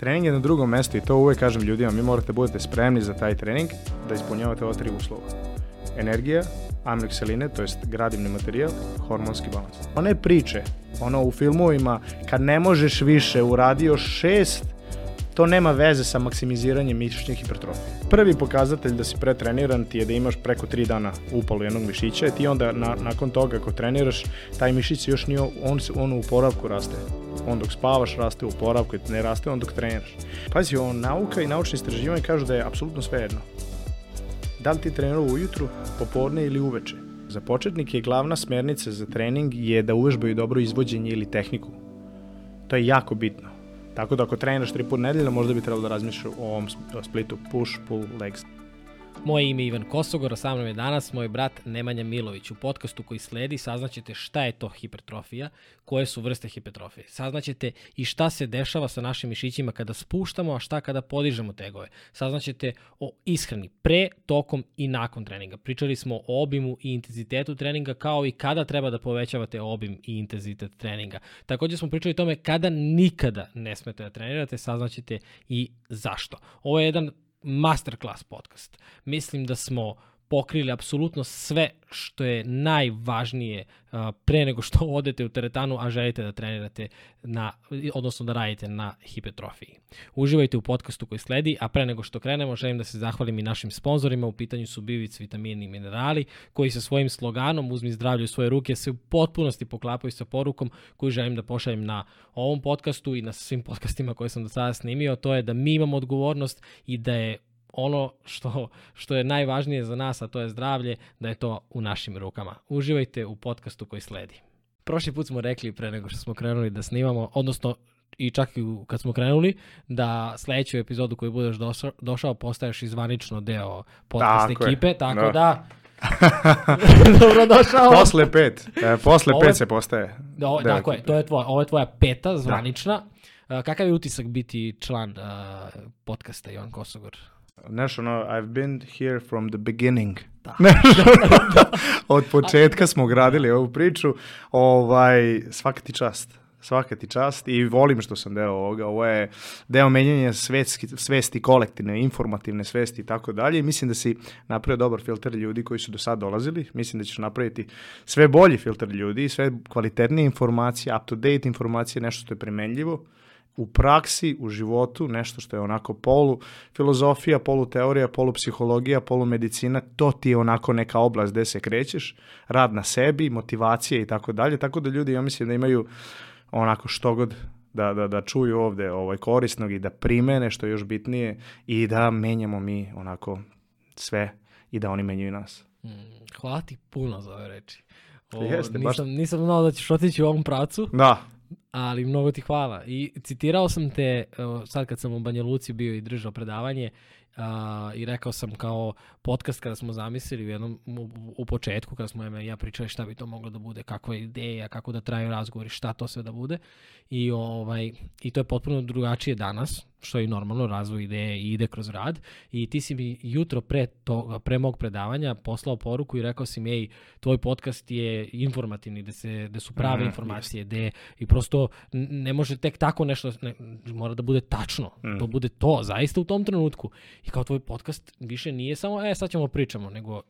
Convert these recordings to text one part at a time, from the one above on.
Trening je na drugom mestu i to uvek kažem ljudima, mi morate budete spremni za taj trening da ispunjavate ova tri uslova. Energija, amiloksaline, to jest gradivni materijal, hormonski balans. One priče, ono u filmovima, kad ne možeš više, uradio šest, to nema veze sa maksimiziranjem mišićne hipertrofije. Prvi pokazatelj da si pretreniran ti je da imaš preko 3 dana upalu jednog mišića i ti onda na, nakon toga ako treniraš, taj mišić još nije, on, on u oporavku raste. On dok spavaš raste u oporavku ne raste on dok treniraš. Pazi, on, nauka i naučni istraživanje kažu da je apsolutno sve jedno. Da li ti trenirao ujutru, popodne ili uveče? Za početnike glavna smernica za trening je da uvežbaju dobro izvođenje ili tehniku. To je jako bitno. Tako da ako treniraš tri put nedeljno, možda bi trebalo da razmišljaš o ovom splitu push, pull, legs. Moje ime je Ivan Kosogor, sa mnom je danas moj brat Nemanja Milović. U podcastu koji sledi saznaćete šta je to hipertrofija, koje su vrste hipertrofije. Saznaćete i šta se dešava sa našim mišićima kada spuštamo, a šta kada podižemo tegove. Saznaćete o ishrani pre, tokom i nakon treninga. Pričali smo o obimu i intenzitetu treninga kao i kada treba da povećavate obim i intenzitet treninga. Takođe smo pričali o tome kada nikada ne smete da trenirate, saznaćete i zašto. Ovo je jedan masterclass podcast. Mislim da smo pokrili apsolutno sve što je najvažnije uh, pre nego što odete u teretanu, a želite da trenirate na, odnosno da radite na hipertrofiji. Uživajte u podcastu koji sledi, a pre nego što krenemo želim da se zahvalim i našim sponsorima, u pitanju su Bivic, vitamini i minerali, koji sa svojim sloganom Uzmi zdravlje u svoje ruke se u potpunosti poklapaju sa porukom koju želim da pošaljem na ovom podcastu i na svim podcastima koje sam do sada snimio, to je da mi imamo odgovornost i da je ono što, što je najvažnije za nas, a to je zdravlje, da je to u našim rukama. Uživajte u podcastu koji sledi. Prošli put smo rekli pre nego što smo krenuli da snimamo, odnosno i čak i kad smo krenuli, da sledeću epizodu koju budeš došao, došao postaješ izvanično deo podcast tako ekipe, je. tako no. da Dobrodošao. Posle pet. E, posle pet se postaje. Da, tako je, to je tvoja, ovo je tvoja peta zvanična. Da. Kakav je utisak biti član uh, podcasta Ivan Kosogor? Znaš, ono, I've been here from the beginning. Da. da. Od početka smo gradili ovu priču. Ovaj, svaka ti čast. Svaka ti čast i volim što sam deo ovoga. Ovo je deo menjanja svesti, svesti kolektivne, informativne svesti i tako dalje. Mislim da si napravio dobar filter ljudi koji su do sad dolazili. Mislim da ćeš napraviti sve bolji filter ljudi, sve kvalitetnije informacije, up-to-date informacije, nešto što je primenljivo u praksi, u životu, nešto što je onako polu filozofija, polu teorija, polu psihologija, polu medicina, to ti je onako neka oblast gde se krećeš, rad na sebi, motivacija i tako dalje, tako da ljudi ja mislim da imaju onako što god da, da, da čuju ovde ovaj korisnog i da primene što je još bitnije i da menjamo mi onako sve i da oni menjaju nas. Mm, hvala ti puno za ove reči. O, Jeste, nisam, baš... nisam znao da ćeš otići u ovom pracu. Da, ali mnogo ti hvala. I citirao sam te, sad kad sam u Banja Luci bio i držao predavanje, uh, i rekao sam kao podcast kada smo zamislili u jednom u, u početku kada smo ja pričali šta bi to moglo da bude, kakva je ideja, kako da traju razgovori, šta to sve da bude. I ovaj i to je potpuno drugačije danas, što je normalno razvoj ideje i ide kroz rad i ti si mi jutro pre to pre mog predavanja poslao poruku i rekao si mi ej tvoj podcast je informativni da se da su prave mm, informacije da i prosto ne može tek tako nešto ne, mora da bude tačno mm. to bude to zaista u tom trenutku i kao tvoj podcast više nije samo e sad ćemo pričamo nego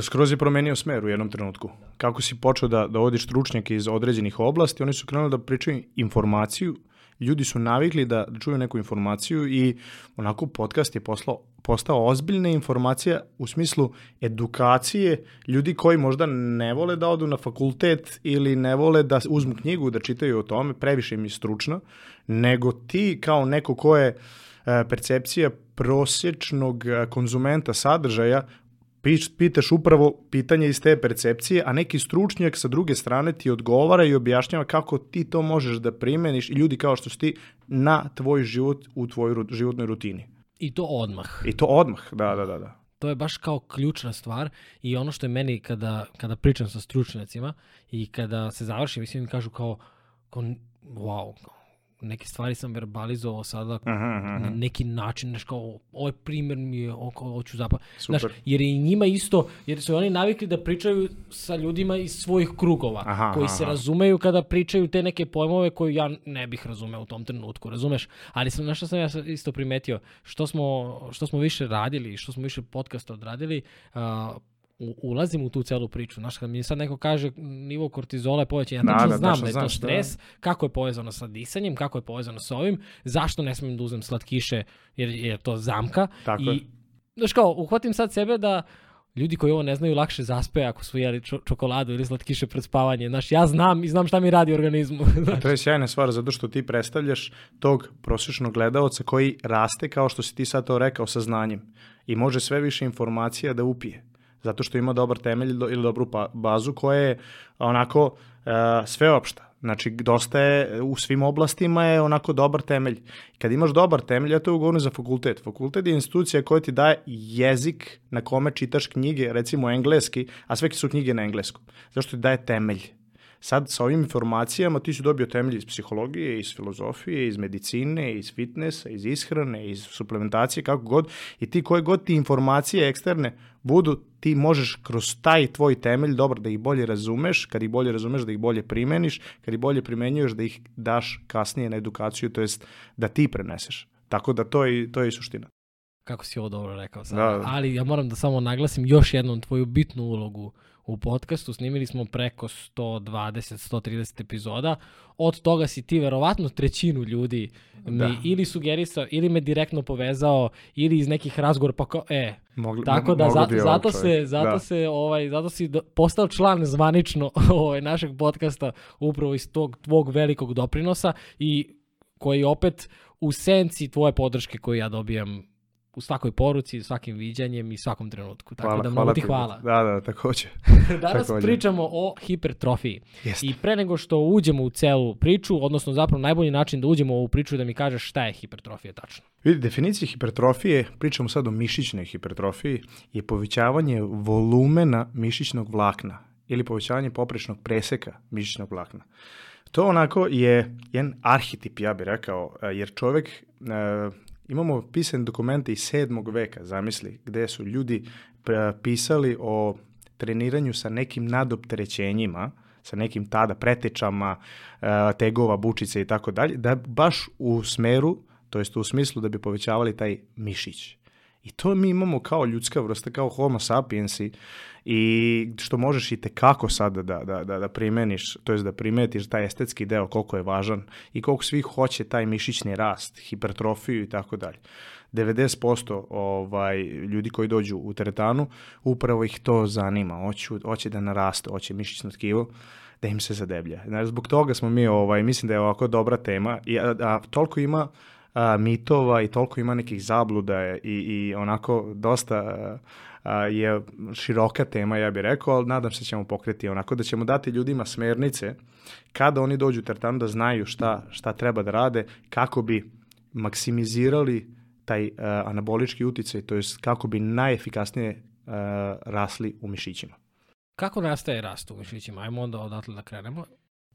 skroz je promenio smer u jednom trenutku. Kako si počeo da, da odiš stručnjake iz određenih oblasti, oni su krenuli da pričaju informaciju, ljudi su navikli da, da čuju neku informaciju i onako podcast je poslao, postao ozbiljna informacija u smislu edukacije ljudi koji možda ne vole da odu na fakultet ili ne vole da uzmu knjigu da čitaju o tome, previše mi stručno, nego ti kao neko ko je e, percepcija prosječnog e, konzumenta sadržaja pitaš upravo pitanje iz te percepcije, a neki stručnjak sa druge strane ti odgovara i objašnjava kako ti to možeš da primeniš i ljudi kao što si ti na tvoj život u tvojoj životnoj rutini. I to odmah. I to odmah, da, da, da. da. To je baš kao ključna stvar i ono što je meni kada, kada pričam sa stručnjacima i kada se završim, mislim mi kažu kao, kao wow, neke stvari sam verbalizovao sada Aha, aha, na neki način, znaš kao, ovaj primer mi je, oko, hoću zapad. Znaš, jer je i njima isto, jer su oni navikli da pričaju sa ljudima iz svojih krugova, Aha, koji aha, se razumeju kada pričaju te neke pojmove koje ja ne bih razumeo u tom trenutku, razumeš? Ali sam, znaš što sam ja isto primetio, što smo, što smo više radili, što smo više podcasta odradili, uh, u, ulazim u tu celu priču. Znaš, kad mi sad neko kaže nivo kortizola je povećan, ja Da, tačno da, znam tačno da je to znaš, da. stres, kako je povezano sa disanjem, kako je povezano sa ovim, zašto ne smijem da uzem slatkiše jer je to zamka. Tako I, je. znaš kao, uhvatim sad sebe da ljudi koji ovo ne znaju lakše zaspe ako su jeli čo- čokoladu ili slatkiše pred spavanje. Znaš, ja znam i znam šta mi radi u organizmu. A to je sjajna stvar zato što ti predstavljaš tog prosječnog gledaoca koji raste kao što si ti sad to rekao sa znanjem i može sve više informacija da upije zato što ima dobar temelj ili dobru pa- bazu koja je onako sveopšta. Znači, dosta je u svim oblastima je onako dobar temelj. Kad imaš dobar temelj, ja to govorim za fakultet. Fakultet je institucija koja ti daje jezik na kome čitaš knjige, recimo engleski, a sve su knjige na engleskom. Zašto ti daje temelj? Sad sa ovim informacijama ti si dobio temelj iz psihologije, iz filozofije, iz medicine, iz fitnessa, iz ishrane, iz suplementacije, kako god. I ti koje god ti informacije eksterne budu, ti možeš kroz taj tvoj temelj dobro da ih bolje razumeš, kad ih bolje razumeš da ih bolje primeniš, kad ih bolje primenjuješ da ih daš kasnije na edukaciju, to jest da ti preneseš. Tako da to je, to je i suština. kako si ovo dobro rekao sad. Da, da. Ali ja moram da samo naglasim još jednom tvoju bitnu ulogu u podcastu. Snimili smo preko 120-130 epizoda. Od toga si ti verovatno trećinu ljudi mi Da. ili sugerisao, ili me direktno povezao, ili iz nekih razgovora, pa kao, e, Mogli, Tako da moglo za, bi ovog zato se zato Da. se ovaj zato si postao član zvanično ovaj našeg podcasta upravo iz tog tvog velikog doprinosa i koji opet u senci tvoje podrške koju ja dobijam u svakoj poruci, svakim viđanjem i svakom trenutku. Tako da mnogo ti hvala. Da, da, takođe. Danas takođe. pričamo o hipertrofiji. Jeste. I pre nego što uđemo u celu priču, odnosno zapravo najbolji način da uđemo u ovu priču da mi kažeš šta je hipertrofija tačno. Vidi, definicija hipertrofije, pričamo sad o mišićnoj hipertrofiji, je povećavanje volumena mišićnog vlakna ili povećavanje poprečnog preseka mišićnog vlakna. To onako je jedan arhetip, ja bih rekao, e, jer čovek, e, imamo pisane dokumente iz 7. veka, zamisli, gde su ljudi pisali o treniranju sa nekim nadopterećenjima, sa nekim tada pretečama, e, tegova, bučice i tako dalje, da baš u smeru, to jest u smislu da bi povećavali taj mišić. I to mi imamo kao ljudska vrsta, kao homo sapiensi i što možeš i tekako sada da, da, da, da primeniš, to jest da primetiš taj estetski deo koliko je važan i koliko svi hoće taj mišićni rast, hipertrofiju i tako dalje. 90% ovaj, ljudi koji dođu u teretanu, upravo ih to zanima, hoću, hoće da naraste, hoće mišićno tkivo, da im se zadeblja. Znači, zbog toga smo mi, ovaj, mislim da je ovako dobra tema, i, a, a toliko ima a, mitova i toliko ima nekih zabluda i, i onako dosta a, je široka tema, ja bih rekao, ali nadam se da ćemo pokreti onako, da ćemo dati ljudima smernice kada oni dođu u teretanu da znaju šta, šta treba da rade, kako bi maksimizirali taj uh, anabolički uticaj, to jest kako bi najefikasnije uh, rasli u mišićima. Kako nastaje rast u mišićima? Ajmo onda odatle da krenemo.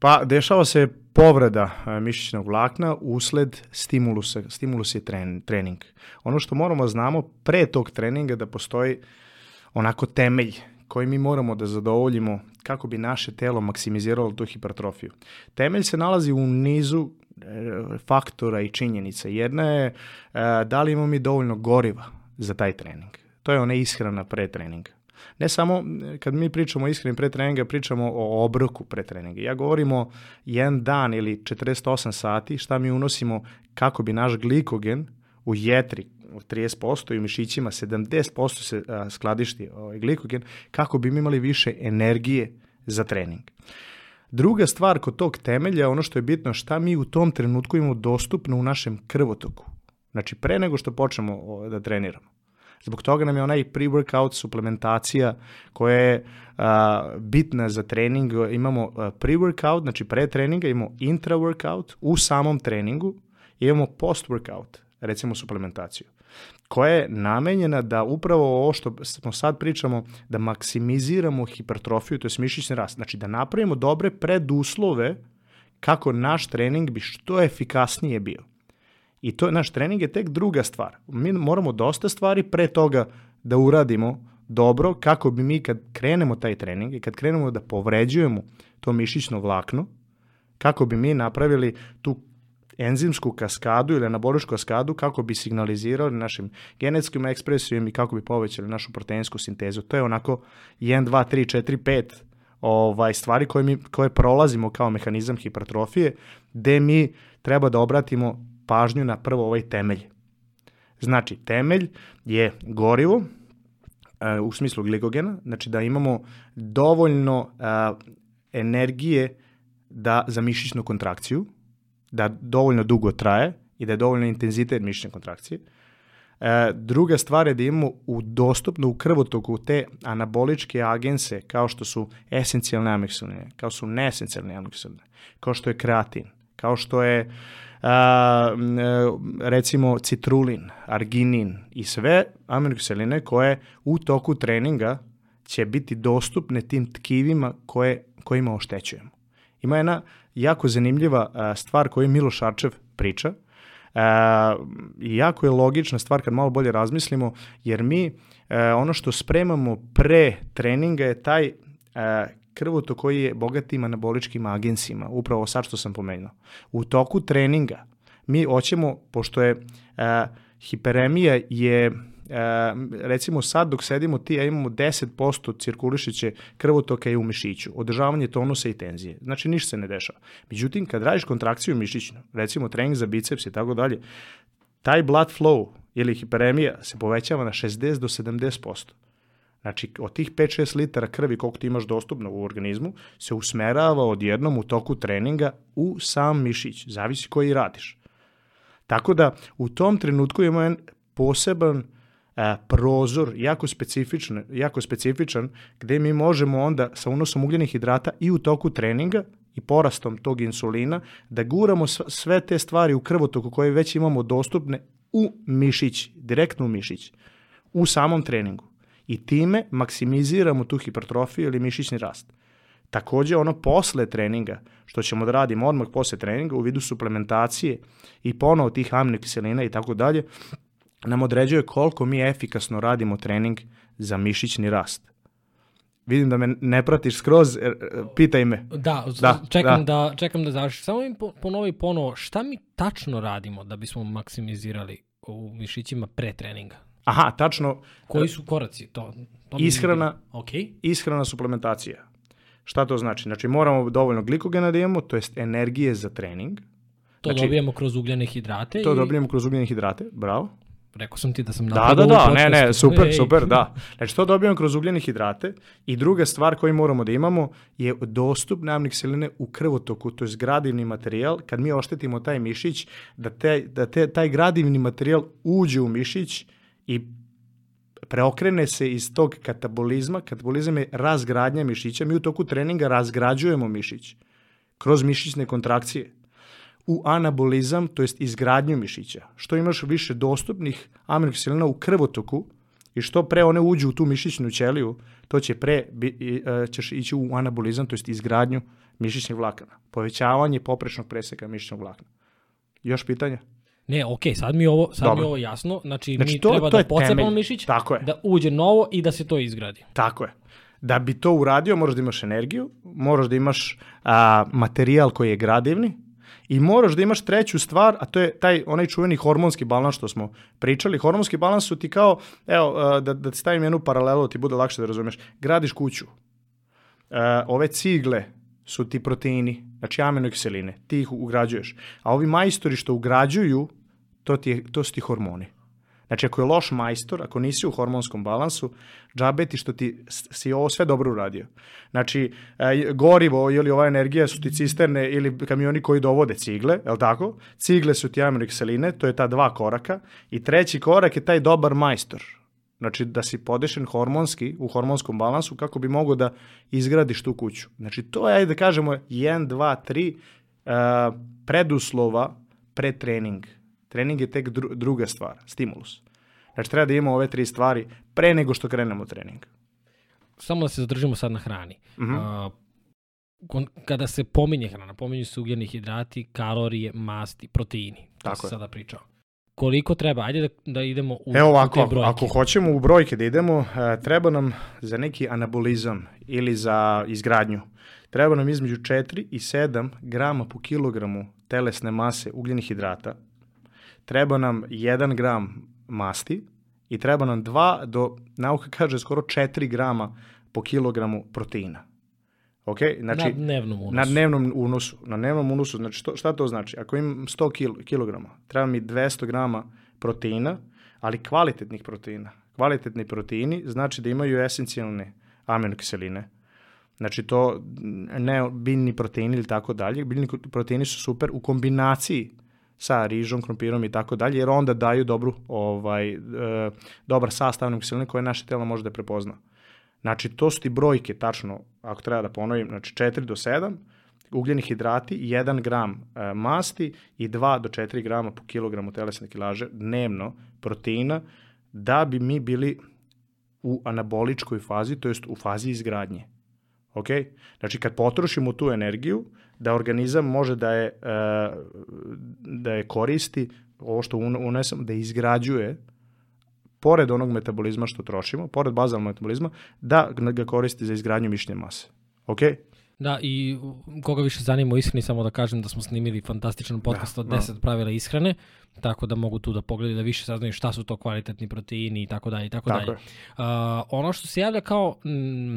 Pa dešava se povreda e, mišićnog vlakna usled stimulusa. Stimulus je tren, trening. Ono što moramo znamo pre tog treninga da postoji onako temelj koji mi moramo da zadovoljimo kako bi naše telo maksimiziralo tu hipertrofiju. Temelj se nalazi u nizu e, faktora i činjenica. Jedna je e, da li imamo mi dovoljno goriva za taj trening. To je ona ishrana pre treninga. Ne samo, kad mi pričamo o ishrani pre treninga, pričamo o obroku pre treninga. Ja govorimo jedan dan ili 48 sati šta mi unosimo kako bi naš glikogen u jetri od 30% i u mišićima 70% se a, skladišti ovaj glikogen, kako bi imali više energije za trening. Druga stvar kod tog temelja, ono što je bitno, šta mi u tom trenutku imamo dostupno u našem krvotoku. Znači, pre nego što počnemo da treniramo. Zbog toga nam je onaj pre-workout suplementacija koja je a, bitna za trening. Imamo pre-workout, znači pre treninga, imamo intra-workout u samom treningu i imamo post-workout, recimo suplementaciju koja je namenjena da upravo ovo što smo sad pričamo, da maksimiziramo hipertrofiju, to je mišićni rast. Znači da napravimo dobre preduslove kako naš trening bi što efikasnije bio. I to naš trening je tek druga stvar. Mi moramo dosta stvari pre toga da uradimo dobro kako bi mi kad krenemo taj trening i kad krenemo da povređujemo to mišićno vlakno, kako bi mi napravili tu enzimsku kaskadu ili anaboličku kaskadu kako bi signalizirali našim genetskim ekspresijom i kako bi povećali našu proteinsku sintezu. To je onako 1, 2, 3, 4, 5 ovaj, stvari koje, mi, koje prolazimo kao mehanizam hipertrofije, gde mi treba da obratimo pažnju na prvo ovaj temelj. Znači, temelj je gorivo, uh, u smislu glikogena, znači da imamo dovoljno uh, energije da, za mišićnu kontrakciju, da dovoljno dugo traje i da je dovoljno intenzitet mišićne kontrakcije. E, druga stvar je da imamo u dostupno u krvotoku te anaboličke agense kao što su esencijalne aminokiseline, kao su neesencijalne aminokiseline, kao što je kreatin, kao što je a, recimo citrulin, arginin i sve aminokiseline koje u toku treninga će biti dostupne tim tkivima koje, kojima oštećujemo. Ima jedna jako zanimljiva stvar koju Miloš Arčev priča, E, jako je logična stvar kad malo bolje razmislimo, jer mi e, ono što spremamo pre treninga je taj e, krvotok koji je bogat tim anaboličkim agensima, upravo sad što sam pomenuo. U toku treninga mi hoćemo, pošto je e, hiperemija je recimo sad dok sedimo ti, ja imamo 10% cirkulišeće krvotoka je u mišiću, održavanje tonusa i tenzije. Znači ništa se ne dešava. Međutim, kad radiš kontrakciju mišićnu, recimo trening za biceps i tako dalje, taj blood flow ili hiperemija se povećava na 60 do 70%. Znači, od tih 5-6 litara krvi koliko ti imaš dostupno u organizmu, se usmerava odjednom u toku treninga u sam mišić, zavisi koji radiš. Tako da, u tom trenutku imamo jedan poseban a, prozor jako specifičan, jako specifičan gde mi možemo onda sa unosom ugljenih hidrata i u toku treninga i porastom tog insulina da guramo sve te stvari u krvotoku koje već imamo dostupne u mišić, direktno u mišić, u samom treningu. I time maksimiziramo tu hipertrofiju ili mišićni rast. Takođe ono posle treninga, što ćemo da radimo odmah posle treninga u vidu suplementacije i ponovo tih aminokiselina i tako dalje, nam određuje koliko mi efikasno radimo trening za mišićni rast. Vidim da me ne pratiš skroz, er, pitaj me. Da, da čekam, da. da, čekam da završiš. Samo mi ponovi ponovo, šta mi tačno radimo da bismo maksimizirali u mišićima pre treninga? Aha, tačno. Koji su koraci? To, to ishrana, okay. ishrana, suplementacija. Šta to znači? Znači moramo dovoljno glikogena da imamo, to jest energije za trening. To znači, dobijemo kroz ugljene hidrate? To i... dobijemo kroz ugljene hidrate, bravo. Rekao sam ti da sam Da, da, da, ne, ne, super, Ej. super, da. Znači to dobijamo kroz ugljene hidrate i druga stvar koju moramo da imamo je dostup aminokiseline u krvotoku, to je gradivni materijal. Kad mi oštetimo taj mišić, da, te, da te, taj gradivni materijal uđe u mišić i preokrene se iz tog katabolizma. Katabolizam je razgradnja mišića. Mi u toku treninga razgrađujemo mišić kroz mišićne kontrakcije u anabolizam, to jest izgradnju mišića. Što imaš više dostupnih aminokiselina u krvotoku i što pre one uđu u tu mišićnu ćeliju, to će pre bi, e, ćeš ići u anabolizam, to jest izgradnju mišićnih vlakana. Povećavanje poprečnog preseka mišićnog vlakana. Još pitanja? Ne, okej, okay, sad mi ovo, sad Dobro. mi ovo jasno. Znači, znači mi to, treba to da pocepamo mišić, Tako je. da uđe novo i da se to izgradi. Tako je. Da bi to uradio, moraš da imaš energiju, moraš da imaš a, materijal koji je gradivni, I moraš da imaš treću stvar, a to je taj onaj čuveni hormonski balans što smo pričali. Hormonski balans su ti kao, evo, da, da ti stavim jednu paralelu, ti bude lakše da razumeš. Gradiš kuću. ove cigle su ti proteini, znači aminokiseline, ti ih ugrađuješ. A ovi majstori što ugrađuju, to, ti je, to su ti hormoni. Znači, ako je loš majstor, ako nisi u hormonskom balansu, džabe ti što ti si ovo sve dobro uradio. Znači, e, gorivo ili ova energija su ti cisterne ili kamioni koji dovode cigle, je li tako? Cigle su ti aminokiseline, to je ta dva koraka. I treći korak je taj dobar majstor. Znači, da si podešen hormonski, u hormonskom balansu, kako bi mogo da izgradiš tu kuću. Znači, to je, da kažemo, 1, 2, 3 uh, preduslova pre trening Trening je tek dru, druga stvar, stimulus. Znači treba da imamo ove tri stvari pre nego što krenemo trening. Samo da se zadržimo sad na hrani. Uh -huh. uh, kada se pominje hrana, pominju se ugljeni hidrati, kalorije, masti, proteini. Tako je. sada pričao. Koliko treba? Ajde da, da idemo u, Evo u ovako, te ako, brojke. ako hoćemo u brojke da idemo, e, treba nam za neki anabolizam ili za izgradnju, treba nam između 4 i 7 grama po kilogramu telesne mase ugljenih hidrata, treba nam 1 gram masti i treba nam 2 do, nauka kaže, skoro 4 grama po kilogramu proteina. Ok? Znači, na dnevnom unosu. Na dnevnom unosu. Na dnevnom unosu, znači što, šta to znači? Ako imam 100 kil, kilograma, treba mi 200 grama proteina, ali kvalitetnih proteina. Kvalitetni proteini znači da imaju esencijalne aminokiseline. Znači to ne biljni proteini ili tako dalje. Biljni proteini su super u kombinaciji sa rižom, krompirom i tako dalje, jer onda daju dobru, ovaj, e, dobar sastav aminokiseline koje naše telo može da prepozna. Znači, to su ti brojke, tačno, ako treba da ponovim, znači 4 do 7, ugljeni hidrati, 1 gram e, masti i 2 do 4 grama po kilogramu telesne kilaže dnevno proteina, da bi mi bili u anaboličkoj fazi, to jest u fazi izgradnje. Ok? Znači, kad potrošimo tu energiju, da organizam može da je, e, da je koristi, ovo što un- unesem, da izgrađuje pored onog metabolizma što trošimo, pored bazalnog metabolizma, da ga koristi za izgradnju mišićne mase. Ok? Da, i koga više zanima ishrani, samo da kažem da smo snimili fantastičan podcast Da, od da. 10 pravila ishrane, tako da mogu tu da pogledaju da više saznaju šta su to kvalitetni proteini i tako dalje i tako, Tako dalje. je. Uh, ono što se javlja kao mm,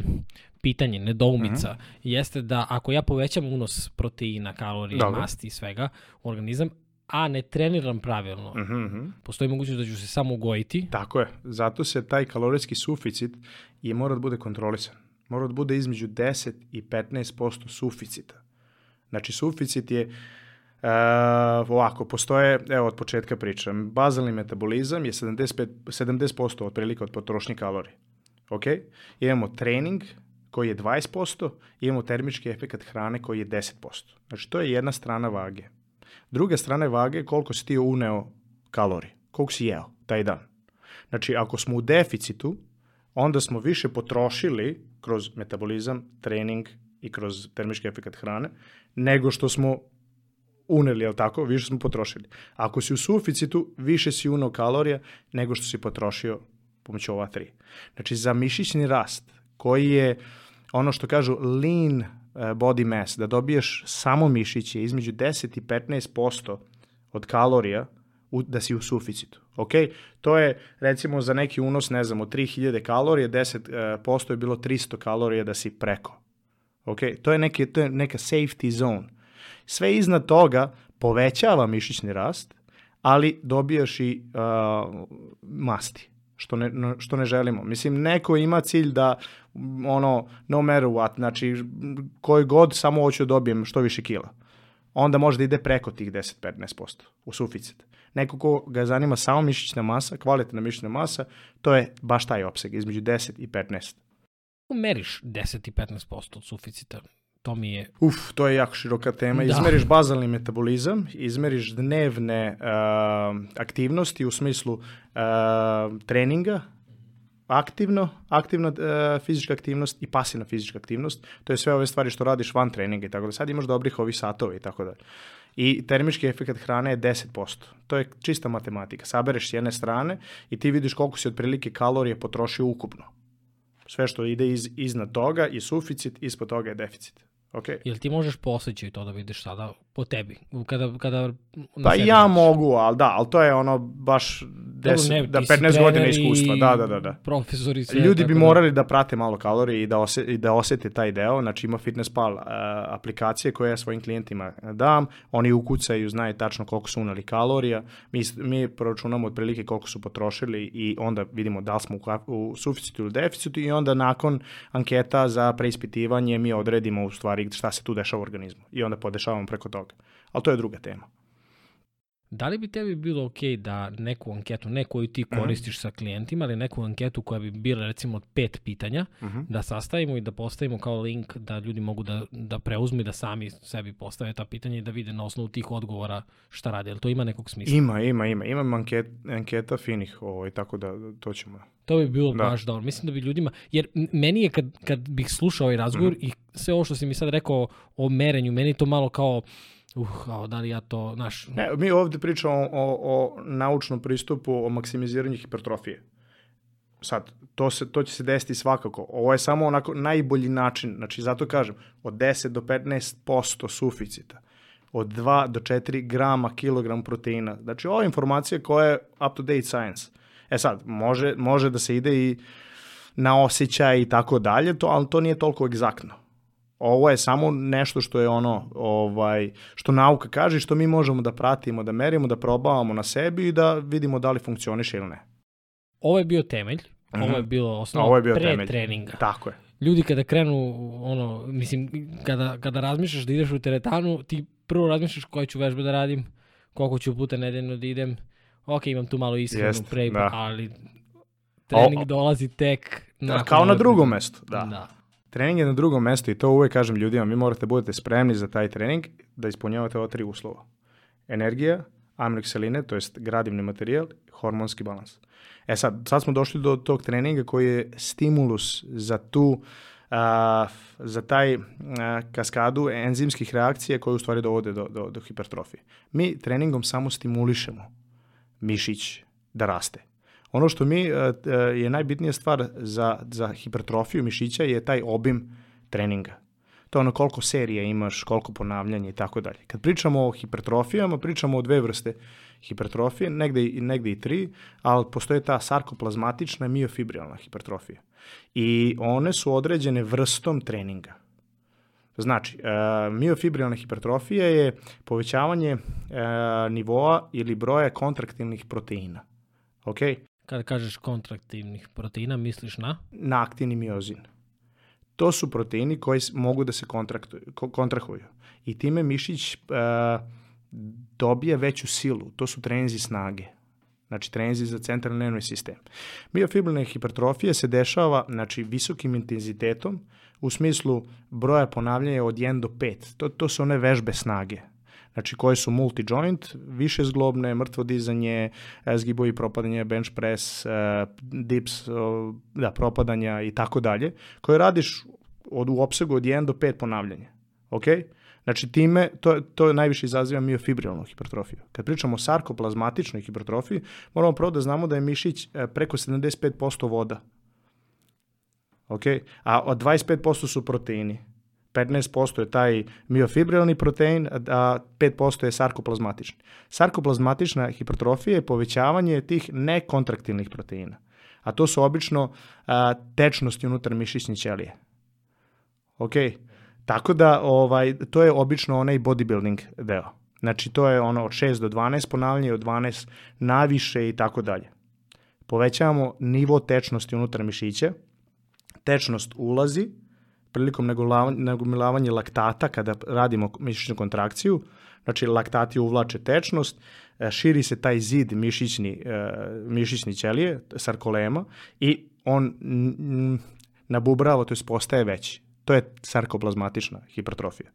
pitanje, nedoumica, Mhm. jeste da ako ja povećam unos proteina, kalorija, Dobro. masti i svega u organizam, a ne treniram pravilno, Mhm, mhm. postoji mogućnost da ću se samo ugojiti. Tako je. Zato se taj kalorijski suficit je mora da bude kontrolisan. Mora da bude između 10 i 15% suficita. Znači, suficit je Uh, ovako, postoje, evo od početka pričam, bazalni metabolizam je 75, 70% otprilike od potrošnje kalorije. Ok? Imamo trening koji je 20%, imamo termički efekt hrane koji je 10%. Znači, to je jedna strana vage. Druga strana vage je koliko si ti uneo kalorije, koliko si jeo taj dan. Znači, ako smo u deficitu, onda smo više potrošili kroz metabolizam, trening i kroz termički efekt hrane, nego što smo uneli, jel tako? Više smo potrošili. Ako si u suficitu, više si unao kalorija nego što si potrošio pomoću ova tri. Znači, za mišićni rast, koji je ono što kažu lean eh, body mass, da dobiješ samo mišiće između 10 i 15% od kalorija, u, da si u suficitu. Ok? To je, recimo, za neki unos, ne znam, od 3000 kalorija, 10% je bilo 300 kalorija da si preko. Ok? To je, neke, to je neka safety zone. Sve iznad toga povećava mišićni rast, ali dobijaš i uh, masti, što ne, što ne želimo. Mislim, neko ima cilj da, ono, no matter what, znači, koji god, samo hoću da dobijem što više kila. Onda može da ide preko tih 10-15% u suficit. Neko ko ga zanima samo mišićna masa, kvalitetna mišićna masa, to je baš taj opseg, između 10 i 15. Kako meriš 10 i 15% od suficita? To mi je... Uf, to je jako široka tema. Da. Izmeriš bazalni metabolizam, izmeriš dnevne uh, aktivnosti u smislu uh, treninga, aktivno, aktivna uh, fizička aktivnost i pasivna fizička aktivnost. To je sve ove stvari što radiš van treninga i tako da. Sad imaš dobrih ovih satova i tako da. I termički efekt hrane je 10%. To je čista matematika. Sabereš s jedne strane i ti vidiš koliko si otprilike kalorije potrošio ukupno. Sve što ide iz, iznad toga je suficit, ispod toga je deficit. Okay. Jel ti možeš posjeći to da vidiš sada po tebi? Kada, kada Pa ja vidiš? mogu, ali da, ali to je ono baš Dobro, 10, ne, da ti si 15 godina iskustva, da, da, da, da. Profesor i sve. Ljudi bi da- morali da prate malo kalorije i da, ose, i da osete taj deo, znači ima FitnessPal uh, aplikacije koje ja svojim klijentima dam, oni ukucaju, znaju tačno koliko su unali kalorija, mi, mi proračunamo otprilike koliko su potrošili i onda vidimo da li smo u, u suficitu ili deficitu i onda nakon anketa za preispitivanje mi odredimo u stvari šta se tu dešava u organizmu i onda podešavamo preko toga. Ali to je druga tema. Da li bi tebi bilo ok da neku anketu, ne koju ti Mhm. koristiš sa klijentima, ali neku anketu koja bi bila recimo od pet pitanja, Mhm. da sastavimo i da postavimo kao link da ljudi mogu da, da preuzmu i da sami sebi postave ta pitanja i da vide na osnovu tih odgovora šta rade. Jel to ima nekog smisla? Ima, ima, ima. Imam anket, anketa finih, ovaj, tako da to ćemo. To bi bilo Da. baš dobro. Mislim da bi ljudima, jer meni je kad, kad bih slušao ovaj razgovor Mhm. i sve ovo što si mi sad rekao o merenju, meni je to malo kao, uh, kao da li ja to, znaš, Ne, mi ovde pričamo o, o naučnom pristupu, o maksimiziranju hipertrofije. Sad, to, se, to će se desiti svakako. Ovo je samo onako najbolji način. Znači, zato kažem, od 10 do 15% suficita. Od 2 do 4 grama kilogram proteina. Znači, je informacija koja je up to date science. E sad, može, može da se ide i na osjećaj i tako dalje, to, ali to nije toliko egzaktno. Ovo je samo nešto što je ono, ovaj, što nauka kaže što mi možemo da pratimo, da merimo, da probavamo na sebi i da vidimo da li funkcioniše ili ne. ovo je bio temelj, ovo je Mhm. bilo osnovno Ovo je bio pre temelj. treninga. Tako je. Ljudi kada krenu, ono, mislim, kada, kada razmišljaš da ideš u teretanu, ti prvo razmišljaš koje ću vežbe da radim, koliko ću puta nedeljno da idem, ok, imam tu malo ishranu Jest, pre, da. ali trening O- dolazi tek nakon Kao na drugom mestu, da. da. Trening je na drugom mestu i to uvek kažem ljudima, mi morate budete spremni za taj trening da ispunjavate ova tri uslova. Energija, aminokseline, to jest gradivni materijal, hormonski balans. E sad, sad smo došli do tog treninga koji je stimulus za tu a, za taj a, kaskadu enzimskih reakcija koje u stvari dovode do, do, do hipertrofije. Mi treningom samo stimulišemo mišić da raste. Ono što mi e, e, je najbitnija stvar za, za hipertrofiju mišića je taj obim treninga. To je ono koliko serija imaš, koliko ponavljanja i tako dalje. Kad pričamo o hipertrofijama, pričamo o dve vrste hipertrofije, negde, negde i tri, ali postoje ta sarkoplazmatična i miofibrilna hipertrofija. I one su određene vrstom treninga. Znači, e, miofibrilna hipertrofija je povećavanje e, nivoa ili broja kontraktilnih proteina. Ok? Kada kažeš kontraktivnih proteina, misliš na? na aktivni miozin. To su proteini koji mogu da se kontrahuju. I time mišić e, dobije veću silu. To su trenzi snage. Znači trenzi za centralni nervni sistem. Miofibrilna hipertrofija se dešava znači, visokim intenzitetom u smislu broja ponavljanja od 1 do 5. To, to su one vežbe snage. Znači koje su multi-joint, više zglobne, mrtvo dizanje, zgibovi propadanja, bench press, e, dips, da, propadanja i tako dalje, koje radiš od, u opsegu od 1 do 5 ponavljanja. Ok? Znači time, to, to najviše izaziva miofibrilnu hipertrofiju. Kad pričamo o sarkoplazmatičnoj hipertrofiji, moramo prvo da znamo da je mišić e, preko 75% voda. Ok? A od 25% su proteini. 15% je taj miofibrilni protein, a 5% je sarkoplazmatični. Sarkoplazmatična hipertrofija je povećavanje tih nekontraktilnih proteina. A to su obično a, tečnosti unutar mišićne ćelije. Ok? Tako da ovaj, to je obično onaj bodybuilding deo. Znači to je ono od 6 do 12 ponavljanja, od 12 naviše i tako dalje. Povećavamo nivo tečnosti unutar mišića, tečnost ulazi prilikom nagomilavanja- laktata kada radimo mišićnu kontrakciju, znači laktati uvlače tečnost, e, širi se taj zid mišićni, e, mišićni ćelije, sarkolema, i on nabubrava, to je postaje veći. To je sarkoplazmatična hipertrofija.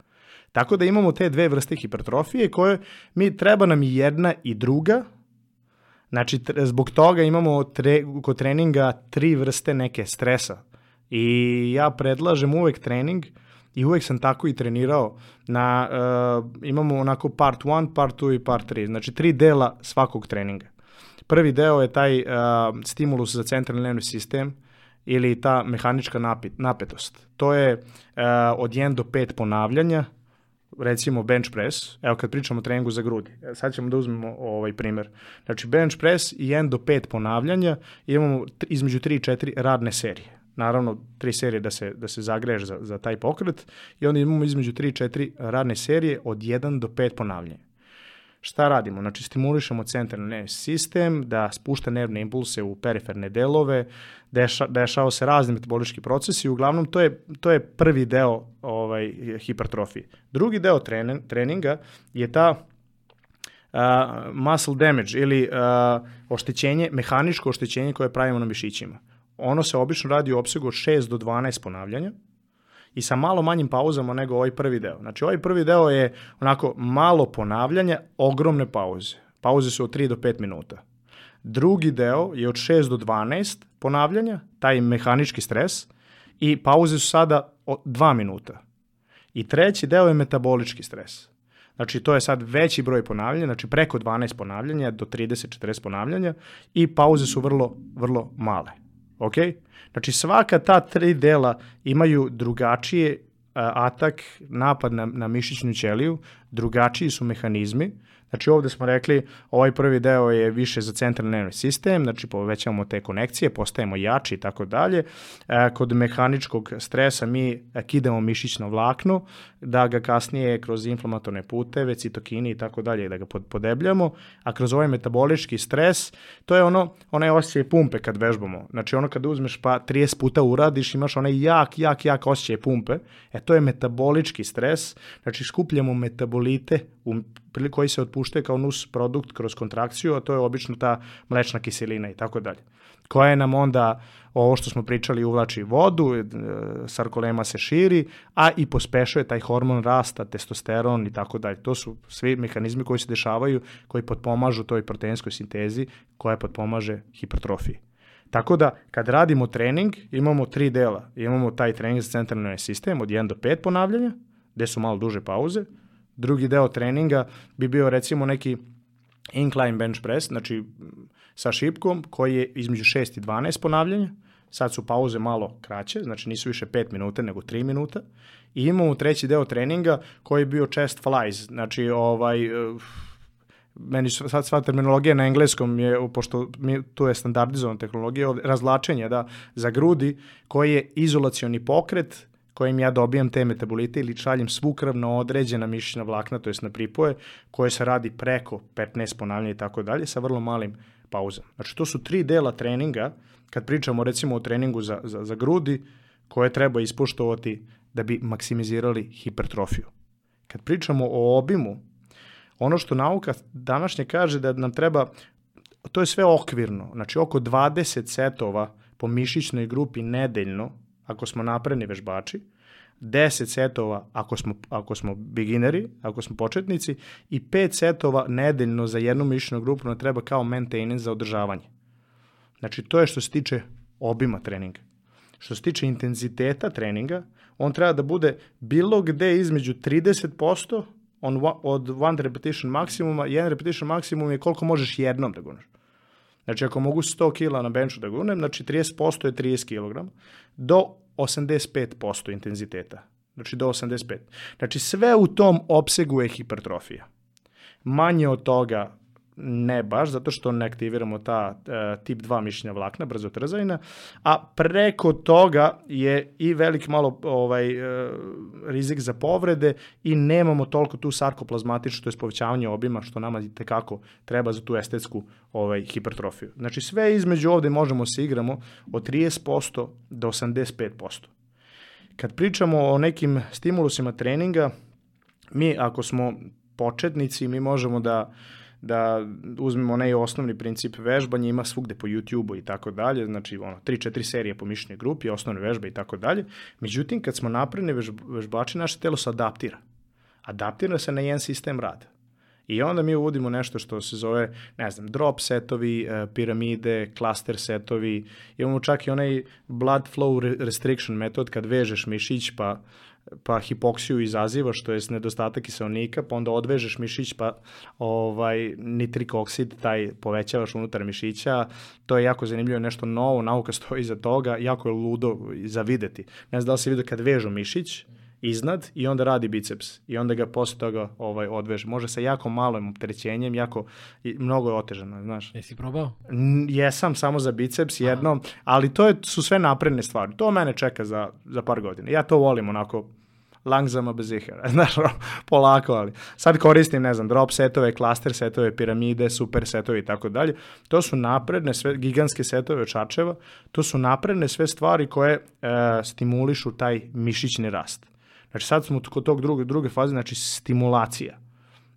Tako da imamo te dve vrste hipertrofije koje mi treba nam i jedna i druga, Znači, zbog toga imamo tre, kod treninga tri vrste neke stresa. I ja predlažem uvek trening i uvek sam tako i trenirao. Na, uh, imamo onako part 1, part 2 i part 3. Znači, tri dela svakog treninga. Prvi deo je taj uh, stimulus za centralni nervni sistem ili ta mehanička napet, napetost. To je uh, od 1 do 5 ponavljanja, recimo bench press, evo kad pričamo o treningu za grudi, e, sad ćemo da uzmemo ovaj primer. Znači bench press i 1 do 5 ponavljanja, imamo između 3 i 4 radne serije. Naravno, tri serije da se, da se zagreješ za, za taj pokret i onda imamo između 3 i 4 radne serije od 1 do 5 ponavljanja. Šta radimo? Znači, stimulišemo centralni nervni sistem da spušta nervne impulse u periferne delove, deša, dešava se razni metabolički procesi, uglavnom to je, to je prvi deo ovaj, hipertrofije. Drugi deo trene, treninga je ta uh, muscle damage ili uh, oštećenje, mehaničko oštećenje koje pravimo na mišićima. Ono se obično radi u opsegu od 6 do 12 ponavljanja i sa malo manjim pauzama nego ovaj prvi deo. Znači ovaj prvi deo je onako malo ponavljanja, ogromne pauze. Pauze su od 3 do 5 minuta. Drugi deo je od 6 do 12 ponavljanja, taj mehanički stres, i pauze su sada 2 minuta. I treći deo je metabolički stres. Znači, to je sad veći broj ponavljanja, znači preko 12 ponavljanja do 30-40 ponavljanja i pauze su vrlo, vrlo male. Ok? Znači, svaka ta tri dela imaju drugačije atak, napad na, na mišićnu ćeliju, drugačiji su mehanizmi, Znači ovde smo rekli, ovaj prvi deo je više za centralni nervni sistem, znači povećavamo te konekcije, postajemo jači i tako dalje. E, kod mehaničkog stresa mi kidamo mišićno vlakno, da ga kasnije kroz inflamatorne puteve, citokini i tako dalje, da ga podebljamo, a kroz ovaj metabolički stres, to je ono, onaj osjećaj pumpe kad vežbamo. Znači ono kad uzmeš pa 30 puta uradiš, imaš onaj jak, jak, jak osjećaj pumpe, e to je metabolički stres, znači skupljamo metabolite u koji se otpuštaju kao nus produkt kroz kontrakciju, a to je obično ta mlečna kiselina i tako dalje. Koja nam onda, ovo što smo pričali, uvlači vodu, e, sarkolema se širi, a i pospešuje taj hormon rasta, testosteron i tako dalje. To su svi mehanizmi koji se dešavaju, koji potpomažu toj proteinskoj sintezi, koja potpomaže hipertrofiji. Tako da, kad radimo trening, imamo tri dela. Imamo taj trening za centralni sistem od 1 do 5 ponavljanja, gde su malo duže pauze, Drugi deo treninga bi bio recimo neki incline bench press, znači sa šipkom koji je između 6 i 12 ponavljanja. Sad su pauze malo kraće, znači nisu više 5 minuta nego 3 minuta. I imamo treći deo treninga koji je bio chest flies, znači ovaj meni sad sva terminologija na engleskom je, pošto mi, tu je standardizovana tehnologija, razlačenje da, za grudi koji je izolacioni pokret kojim ja dobijam te metabolite ili šaljem svu krv na određena mišićna vlakna, to jest na pripoje, koje se radi preko 15 ponavljanja i tako dalje, sa vrlo malim pauzama. Znači, to su tri dela treninga, kad pričamo recimo o treningu za, za, za grudi, koje treba ispoštovati da bi maksimizirali hipertrofiju. Kad pričamo o obimu, ono što nauka današnje kaže da nam treba, to je sve okvirno, znači oko 20 setova po mišićnoj grupi nedeljno ako smo napredni vežbači, 10 setova ako smo, ako smo begineri, ako smo početnici i 5 setova nedeljno za jednu mišljenu grupu nam treba kao maintenance za održavanje. Znači to je što se tiče obima treninga. Što se tiče intenziteta treninga, on treba da bude bilo gde između 30% on, od one repetition maksimuma, jedan repetition maksimum je koliko možeš jednom da gunaš. Znači, ako mogu 100 kg na benchu da gunem, znači 30% je 30 kg, do 85% intenziteta. Znači, do 85. Znači, sve u tom opsegu je hipertrofija. Manje od toga ne baš, zato što ne aktiviramo ta uh, tip 2 mišićna vlakna, brzo trzajna, a preko toga je i velik malo ovaj uh, rizik za povrede i nemamo toliko tu sarkoplazmatičnu, to je povećavanje obima, što nama i tekako treba za tu estetsku ovaj, hipertrofiju. Znači sve između ovde možemo se igramo od 30% do 85%. Kad pričamo o nekim stimulusima treninga, mi ako smo početnici, mi možemo da uh, da uzmemo onaj osnovni princip vežbanja, ima svugde po YouTube-u i tako dalje, znači ono, 3-4 serije po mišljenoj grupi, osnovne vežbe i tako dalje. Međutim, kad smo vežb, vežbači, naše telo se adaptira. Adaptira se na jedan sistem rada. I onda mi uvodimo nešto što se zove, ne znam, drop setovi, e, piramide, cluster setovi, imamo čak i onaj blood flow restriction metod kad vežeš mišić pa pa hipoksiju izaziva, što je nedostatak kiselnika, pa onda odvežeš mišić, pa ovaj, nitrik oksid, taj povećavaš unutar mišića, to je jako zanimljivo, nešto novo, nauka stoji iza toga, jako je ludo za videti. Ne znam da li si vidio kad vežu mišić, iznad i onda radi biceps i onda ga posle toga ovaj odveže. Može sa jako malom opterećenjem, jako i mnogo je otežano, znaš. Jesi probao? N jesam samo za biceps jednom, Aha. ali to je, su sve napredne stvari. To mene čeka za, za par godina. Ja to volim onako langzama bez ihera, znaš, polako, ali sad koristim, ne znam, drop setove, klaster setove, piramide, super setove i tako dalje. To su napredne, sve, gigantske setove Čačeva, to su napredne sve stvari koje e, stimulišu taj mišićni rast. Znači sad smo kod tog druge, druge faze, znači stimulacija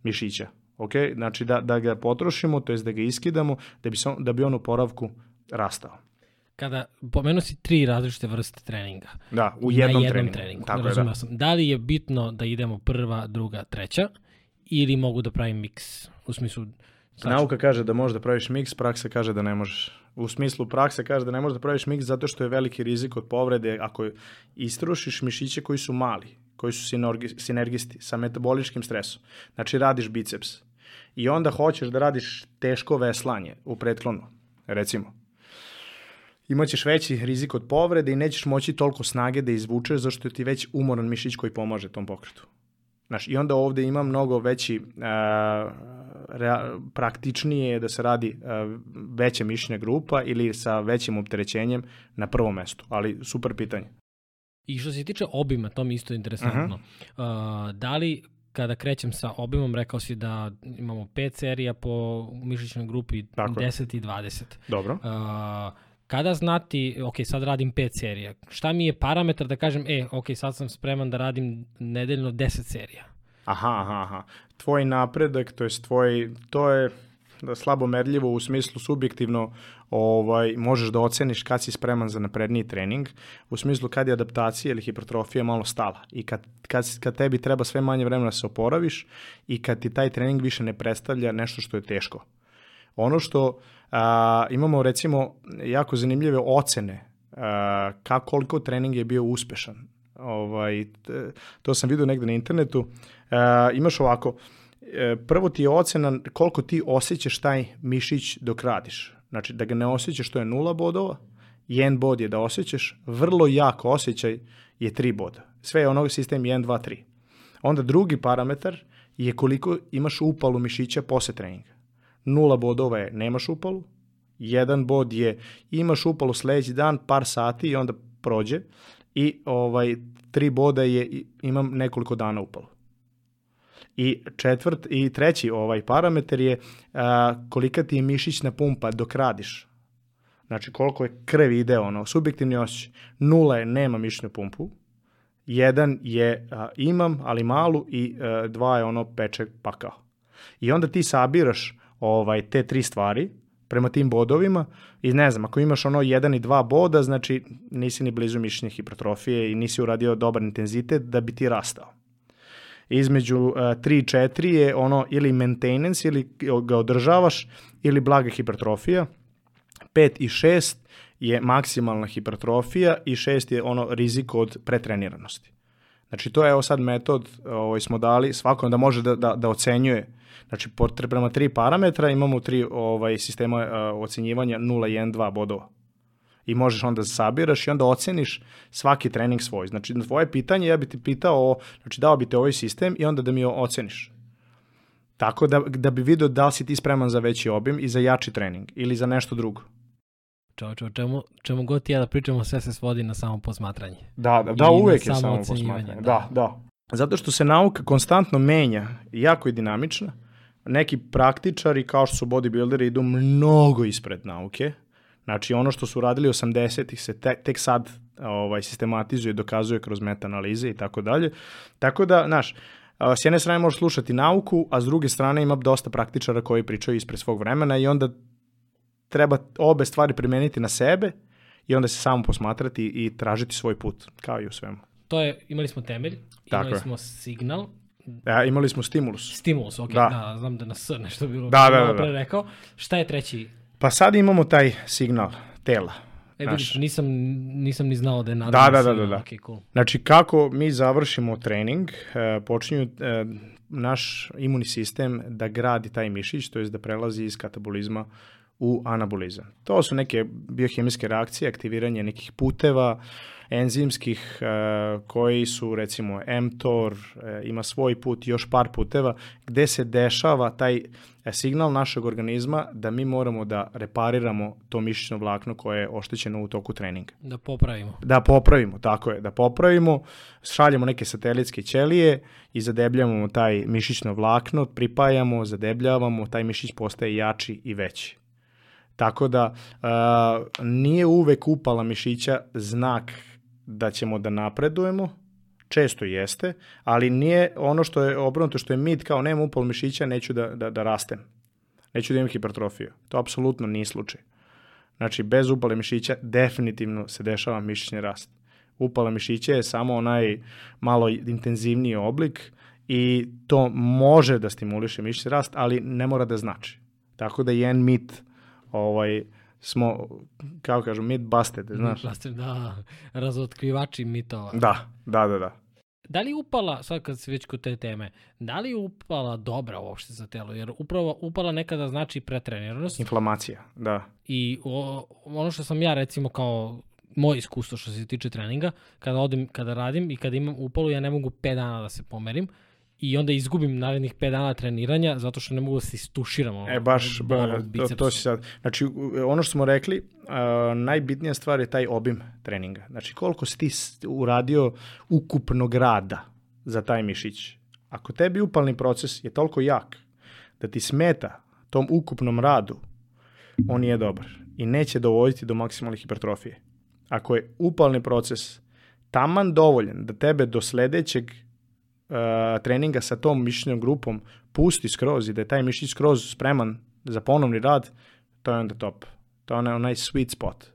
mišića. Ok, znači da, da ga potrošimo, to jest da ga iskidamo, da bi, son, da bi on u poravku rastao. Kada pomenuo si tri različite vrste treninga. Da, u jednom, na jednom treningu. treningu. Tako Razumio je, da. sam. Da li je bitno da idemo prva, druga, treća ili mogu da pravim miks? U smislu, Tačno. Nauka kaže da možeš da praviš miks, praksa kaže da ne možeš. U smislu praksa kaže da ne možeš da praviš miks zato što je veliki rizik od povrede ako istrušiš mišiće koji su mali, koji su sinergi, sinergisti sa metaboličkim stresom. Znači radiš biceps i onda hoćeš da radiš teško veslanje u pretklonu, recimo. Imaćeš veći rizik od povrede i nećeš moći toliko snage da izvučeš zašto ti već umoran mišić koji pomaže tom pokretu. Znaš, I onda ovde ima mnogo veći, a, rea, praktičnije da se radi a, veća mišićna grupa ili sa većim opterećenjem na prvom mestu. Ali super pitanje. I što se tiče obima, to mi isto interesantno. Uh -huh. uh, da li kada krećem sa obimom, rekao si da imamo 5 serija po mišićnoj grupi, Tako je. 10 i 20. Dobro. Uh, kada znati, ok, sad radim 5 serija, šta mi je parametar da kažem, e, ok, sad sam spreman da radim nedeljno 10 serija? Aha, aha, aha. Tvoj napredak, to je tvoj, to je da slabo merljivo u smislu subjektivno ovaj, možeš da oceniš kad si spreman za napredniji trening, u smislu kad je adaptacija ili hipertrofija malo stala i kad, kad, kad tebi treba sve manje vremena da se oporaviš i kad ti taj trening više ne predstavlja nešto što je teško. Ono što a, imamo recimo jako zanimljive ocene a, kako koliko trening je bio uspešan. Ovaj, to sam vidio negde na internetu. A, imaš ovako, e, prvo ti je ocena koliko ti osjećaš taj mišić dok radiš. Znači da ga ne osjećaš to je nula bodova, jedan bod je da osjećaš, vrlo jak osjećaj je 3 boda. Sve je onog sistem 1, 2, 3. Onda drugi parametar je koliko imaš upalu mišića posle treninga. Nula bodova je nemaš upalu, jedan bod je imaš upalu sledeći dan par sati i onda prođe i ovaj tri boda je imam nekoliko dana upalu. I četvrt i treći ovaj parametar je a, kolika ti je mišićna pumpa dok radiš. Znači koliko je krv ide ono, subjektivni osjećaj. Nula je nema mišićnu pumpu, jedan je a, imam, ali malu i a, dva je ono peče pakao. I onda ti sabiraš ovaj te tri stvari prema tim bodovima i ne znam, ako imaš ono jedan i dva boda, znači nisi ni blizu mišićne hipertrofije i nisi uradio dobar intenzitet da bi ti rastao između uh, 3 i 4 je ono ili maintenance ili ga održavaš ili blaga hipertrofija. 5 i 6 je maksimalna hipertrofija i 6 je ono rizik od pretreniranosti. Znači to je evo sad metod ovaj, smo dali svakom da može da, da, da ocenjuje Znači, prema tri parametra imamo tri ovaj, sistema uh, ocenjivanja 0, 1, 2 bodova i možeš onda da sabiraš i onda oceniš svaki trening svoj. Znači, na tvoje pitanje ja bi ti pitao, znači dao bi te ovaj sistem i onda da mi oceniš. Tako da, da bi vidio da li si ti spreman za veći obim i za jači trening ili za nešto drugo. Čovječe, o čemu, čemu god ti ja da pričamo, sve se svodi na samo posmatranje. Da, da, da uvek je samo posmatranje. Da. da, da. Zato što se nauka konstantno menja, jako je dinamična. Neki praktičari, kao što su bodybuilderi, idu mnogo ispred nauke Znači ono što su radili 80-ih se te, tek sad ovaj, sistematizuje, dokazuje kroz meta-analize i tako dalje. Tako da, znaš, s jedne strane možeš slušati nauku, a s druge strane ima dosta praktičara koji pričaju ispred svog vremena i onda treba obe stvari primeniti na sebe i onda se samo posmatrati i tražiti svoj put, kao i u svemu. To je, imali smo temelj, Tako imali je. smo signal, Ja, imali smo stimulus. Stimulus, ok, da, da znam da na S nešto bilo. Da, da, da, da. rekao. Šta je treći Pa sad imamo taj signal tela. E, vidiš, nisam, nisam ni znao da je nadam da, da, da, da, da. Okay, cool. Znači, kako mi završimo trening, uh, počinju uh, naš imunni sistem da gradi taj mišić, to je da prelazi iz katabolizma u anabolizam. To su neke biohemijske reakcije, aktiviranje nekih puteva, enzimskih uh, koji su recimo mTOR, uh, ima svoj put, još par puteva, gde se dešava taj signal našeg organizma da mi moramo da repariramo to mišićno vlakno koje je oštećeno u toku treninga. Da popravimo. Da popravimo, tako je, da popravimo, šaljemo neke satelitske ćelije i zadebljamo taj mišićno vlakno, pripajamo, zadebljavamo, taj mišić postaje jači i veći. Tako da uh, nije uvek upala mišića znak da ćemo da napredujemo, često jeste, ali nije ono što je obrnuto, što je mit kao nema upal mišića, neću da, da, da rastem. Neću da imam hipertrofiju. To apsolutno nije slučaj. Znači, bez upale mišića definitivno se dešava mišićni rast. Upala mišića je samo onaj malo intenzivniji oblik i to može da stimuliše mišićni rast, ali ne mora da znači. Tako da jedan mit ovaj, smo, kako kažem, mit busted, znaš? Blaster, da, razotkrivači mitova. Da, da, da, da. Da li upala, sad kad se već kod te teme, da li upala dobra uopšte za telo? Jer upravo upala nekada znači pretreniranost Inflamacija, da. i o, ono što sam ja recimo kao moje iskustvo što se tiče treninga, kada odem, kada radim i kada imam upalu, ja ne mogu 5 dana da se pomerim i onda izgubim narednih 5 dana treniranja zato što ne mogu da se istuširam. Ono, E, baš, ba, to, to si sad. Znači, ono što smo rekli, uh, najbitnija stvar je taj obim treninga. Znači, koliko si ti uradio ukupnog rada za taj mišić. Ako tebi upalni proces je toliko jak da ti smeta tom ukupnom radu, on nije dobar i neće dovoditi do maksimalne hipertrofije. Ako je upalni proces taman dovoljan da tebe do sledećeg treninga sa tom mišićnom grupom pusti skroz i da je taj mišić skroz spreman za ponovni rad, to je onda top. To je onaj, sweet spot.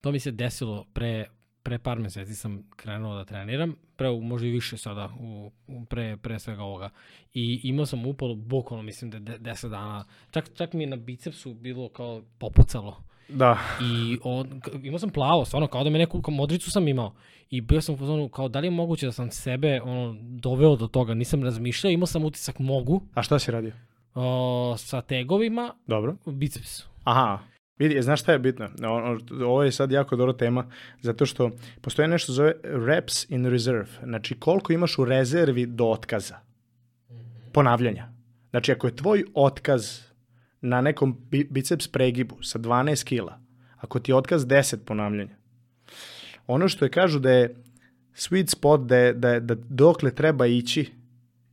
To mi se desilo pre, pre par meseci sam krenuo da treniram, pre, možda i više sada, u, pre, pre svega ovoga. I imao sam upalu, bukvalno mislim da je de- 10 dana, čak, čak mi je na bicepsu bilo kao popucalo. Da, I on, imao sam plavo, stvarno, kao da me neku modricu sam imao. I bio sam u fazonu, kao da li je moguće da sam sebe ono, doveo do toga, nisam razmišljao, imao sam utisak mogu, a šta si radio? o, sa tegovima, Dobro. biceps. Aha, vidi, znaš šta je bitno? Ovo je sad jako dobra tema, zato što postoje nešto zove reps in reserve. Znači, koliko imaš u rezervi do otkaza, ponavljanja. Znači, ako je tvoj otkaz na nekom bi- biceps pregibu sa 12 kila, ako ti je otkaz 10 ponavljanja, ono što je kažu da je sweet spot, da, je, da, je, da dokle treba ići,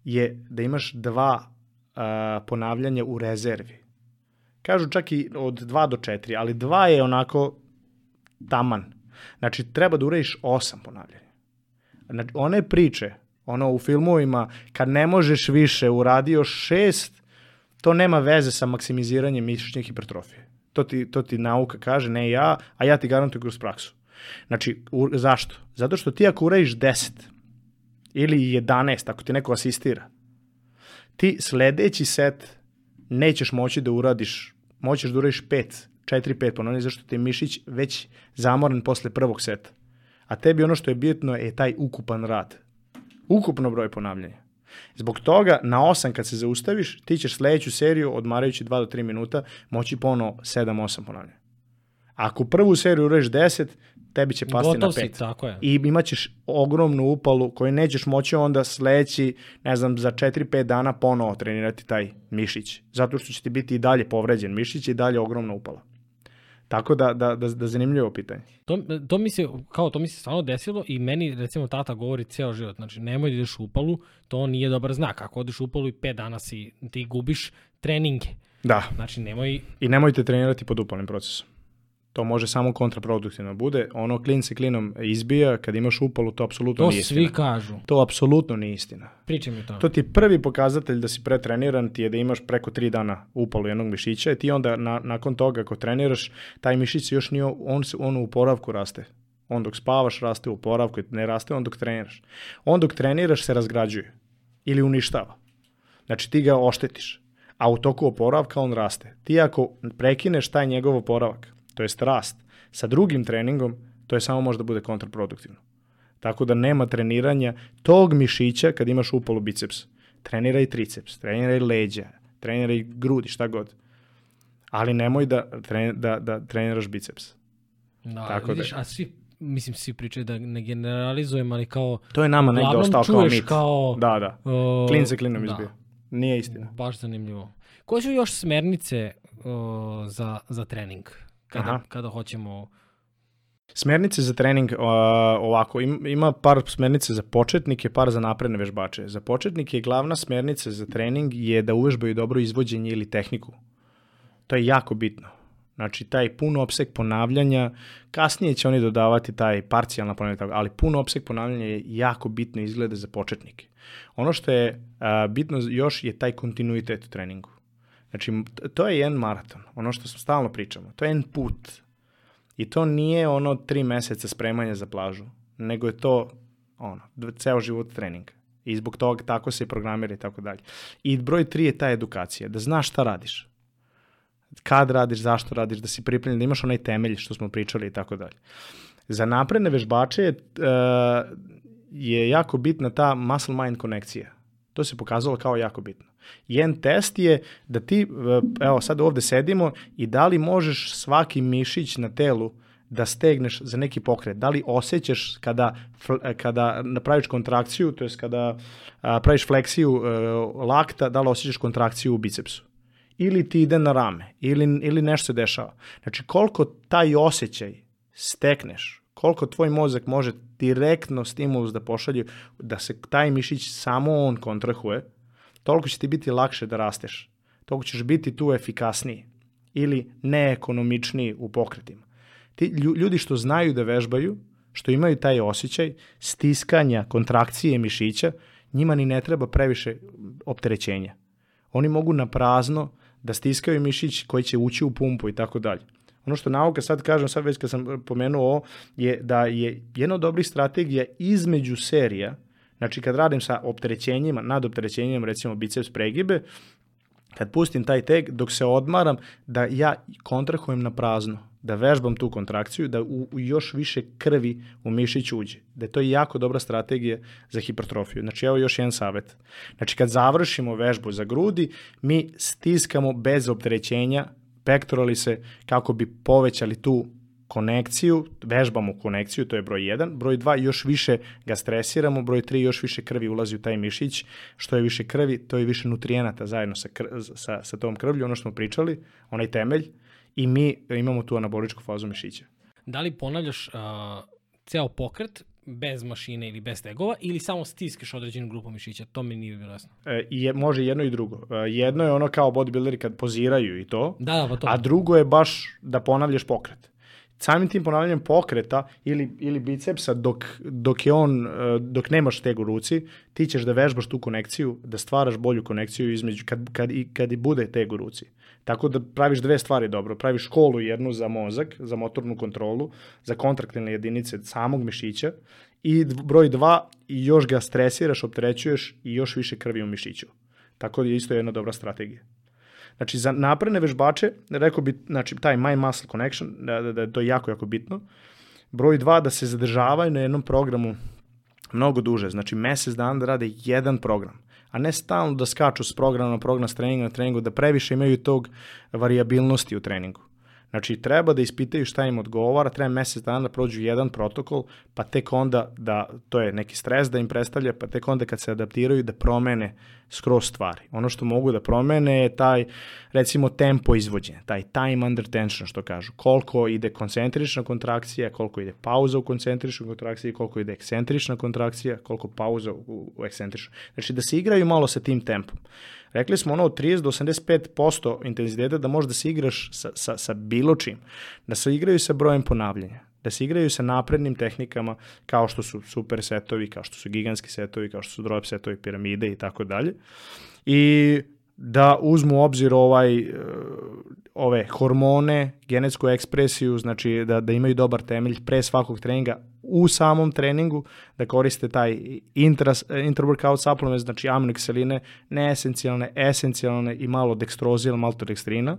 je da imaš dva a, ponavljanja u rezervi. Kažu čak i od 2 do 4, ali 2 je onako taman. Znači, treba da uradiš 8 ponavljanja. Znači, one priče, ono u filmovima, kad ne možeš više, uradio 6, to nema veze sa maksimiziranjem mišićne hipertrofije. To ti, to ti nauka kaže, ne ja, a ja ti garantujem kroz praksu. Znači, u, zašto? Zato što ti ako uradiš 10 ili 11, ako ti neko asistira, ti sledeći set nećeš moći da uradiš, moćeš da uradiš 5, 4-5 ponovno, zašto ti je mišić već zamoran posle prvog seta. A tebi ono što je bitno je taj ukupan rad. Ukupno broj ponavljanja. Zbog toga, na 8 kad se zaustaviš, ti ćeš sledeću seriju, odmarajući 2 do 3 minuta, moći ponovo 7-8 ponavljanja. Ako prvu seriju uradiš 10, tebi će pasti Gotov na si, 5 tako je. i imaćeš ogromnu upalu koju nećeš moći onda sledeći, ne znam, za 4-5 dana ponovo trenirati taj mišić. Zato što će ti biti i dalje povređen mišić i dalje ogromna upala. Tako da, da, da, da zanimljivo pitanje. To, to mi se, kao to mi se stvarno desilo i meni recimo tata govori ceo život, znači nemoj da ideš u upalu, to nije dobar znak. Ako odeš u upalu i 5 dana si, ti gubiš treninge. Da, Znači nemoj, i nemojte trenirati pod upalnim procesom. To može samo kontraproduktivno bude. Ono klin se klinom izbija, kad imaš upalu, to apsolutno to nije svi istina. kažu. To apsolutno nije istina. Pričaj mi to. To ti prvi pokazatelj da si pretreniran, ti je da imaš preko 3 dana upalu jednog mišića i ti onda na, nakon toga ako treniraš, taj mišić još nije, on, se, on u oporavku raste. On dok spavaš raste u oporavku ne raste on dok treniraš. On dok treniraš se razgrađuje ili uništava. Znači ti ga oštetiš, a u toku oporavka on raste. Ti ako prekineš taj njegov oporavak, to jest rast, sa drugim treningom, to je samo možda bude kontraproduktivno. Tako da nema treniranja tog mišića kad imaš upalu biceps. Treniraj triceps, treniraj leđa, treniraj grudi, šta god. Ali nemoj da, tren, da, da treniraš biceps. Da, Tako da- vidiš, a svi, mislim, svi pričaju da ne generalizujem, ali kao... To je nama negde ostao kao mit. kao- Da, da. o, Klin se klinom da, izbio. Nije istina. Baš zanimljivo. Koje su još smernice o, za, za trening? Kada, Aha. kada hoćemo... Smernice za trening, uh, ovako, im, ima par smernice za početnike, par za napredne vežbače. Za početnike glavna smernica za trening je da uvežbaju dobro izvođenje ili tehniku. To je jako bitno. Znači, taj pun opseg ponavljanja, kasnije će oni dodavati taj parcijalna ponavljanja, ali pun opseg ponavljanja je jako bitno izgleda za početnike. Ono što je a, bitno još je taj kontinuitet u treningu. Znači, to je jedan maraton, ono što stalno pričamo. To je jedan put. I to nije ono tri meseca spremanja za plažu, nego je to ono, ceo život trening. I zbog toga tako se programira i tako dalje. I broj tri je ta edukacija, da znaš šta radiš. kad radiš, zašto radiš, da si pripremljen, da imaš onaj temelj što smo pričali i tako dalje. Za napredne vežbače uh, je jako bitna ta muscle-mind konekcija. To se pokazalo kao jako bitno. Jedan test je da ti, evo sad ovde sedimo i da li možeš svaki mišić na telu da stegneš za neki pokret. Da li osjećaš kada, kada napraviš kontrakciju, to jest kada praviš fleksiju e, lakta, da li osjećaš kontrakciju u bicepsu? Ili ti ide na rame, ili, ili nešto se dešava. Znači koliko taj osjećaj stekneš, koliko tvoj mozak može direktno stimulus da pošalje, da se taj mišić samo on kontrahuje, toliko će ti biti lakše da rasteš. Toliko ćeš biti tu efikasniji ili neekonomičniji u pokretima. Ti ljudi što znaju da vežbaju, što imaju taj osjećaj stiskanja, kontrakcije mišića, njima ni ne treba previše opterećenja. Oni mogu na prazno da stiskaju mišić koji će ući u pumpu i tako dalje. Ono što nauka sad kažem, sad već kad sam pomenuo je da je jedna od dobrih strategija između serija, znači kad radim sa opterećenjima, nad opterećenjem recimo biceps pregibe, kad pustim taj teg, dok se odmaram, da ja kontrahujem na prazno da vežbam tu kontrakciju, da u, u još više krvi u mišić uđe. Da je to jako dobra strategija za hipertrofiju. Znači, evo još jedan savet. Znači, kad završimo vežbu za grudi, mi stiskamo bez opterećenja pektoralise kako bi povećali tu konekciju, vežbamo konekciju, to je broj 1. Broj 2, još više ga stresiramo. Broj 3, još više krvi ulazi u taj mišić. Što je više krvi, to je više nutrijenata zajedno sa, kr sa, sa tom krvlju, ono što smo pričali, onaj temelj i mi imamo tu anaboličku fazu mišića. Da li ponavljaš uh, ceo pokret bez mašine ili bez tegova ili samo stiskeš određenu grupu mišića? To mi nije bilo jasno. E, je, može jedno i drugo. E, jedno je ono kao bodybuilderi kad poziraju i to, da, da, pa to. a drugo je baš da ponavljaš pokret samim tim ponavljanjem pokreta ili, ili bicepsa dok, dok je on, e, dok nemaš teg u ruci, ti ćeš da vežbaš tu konekciju, da stvaraš bolju konekciju između kad, kad, i, kad i bude teg u ruci. Tako da praviš dve stvari dobro. Praviš školu jednu za mozak, za motornu kontrolu, za kontraktilne jedinice samog mišića i broj dva, još ga stresiraš, opterećuješ i još više krvi u mišiću. Tako da je isto jedna dobra strategija. Znači, za napredne vežbače, rekao bi, znači, taj mind muscle connection, da, da, da je to jako, jako bitno. Broj dva, da se zadržavaju na jednom programu mnogo duže, znači mesec dana da rade jedan program, a ne stalno da skaču s programa na program, s treninga na treningu, da previše imaju tog variabilnosti u treningu. Znači, treba da ispitaju šta im odgovara, treba mesec dana da prođu jedan protokol, pa tek onda da, to je neki stres da im predstavlja, pa tek onda kad se adaptiraju da promene skroz stvari. Ono što mogu da promene je taj, recimo, tempo izvođenja, taj time under tension, što kažu. Koliko ide koncentrična kontrakcija, koliko ide pauza u koncentričnoj kontrakciji, koliko ide ekscentrična kontrakcija, koliko pauza u, u ekscentričnoj. Znači, da se igraju malo sa tim tempom. Rekli smo ono od 30 do 85% intenziteta da možeš da se igraš sa, sa, sa bilo čim. Da se igraju sa brojem ponavljanja. Da se igraju sa naprednim tehnikama kao što su super setovi, kao što su gigantski setovi, kao što su drop setovi, piramide i tako dalje. I da uzmu obzir ovaj, e, ove hormone, genetsku ekspresiju, znači da, da imaju dobar temelj pre svakog treninga u samom treningu, da koriste taj intra, intra-workout supplement, znači aminokiseline, neesencijalne, esencijalne i malo dekstroze ili maltodekstrina,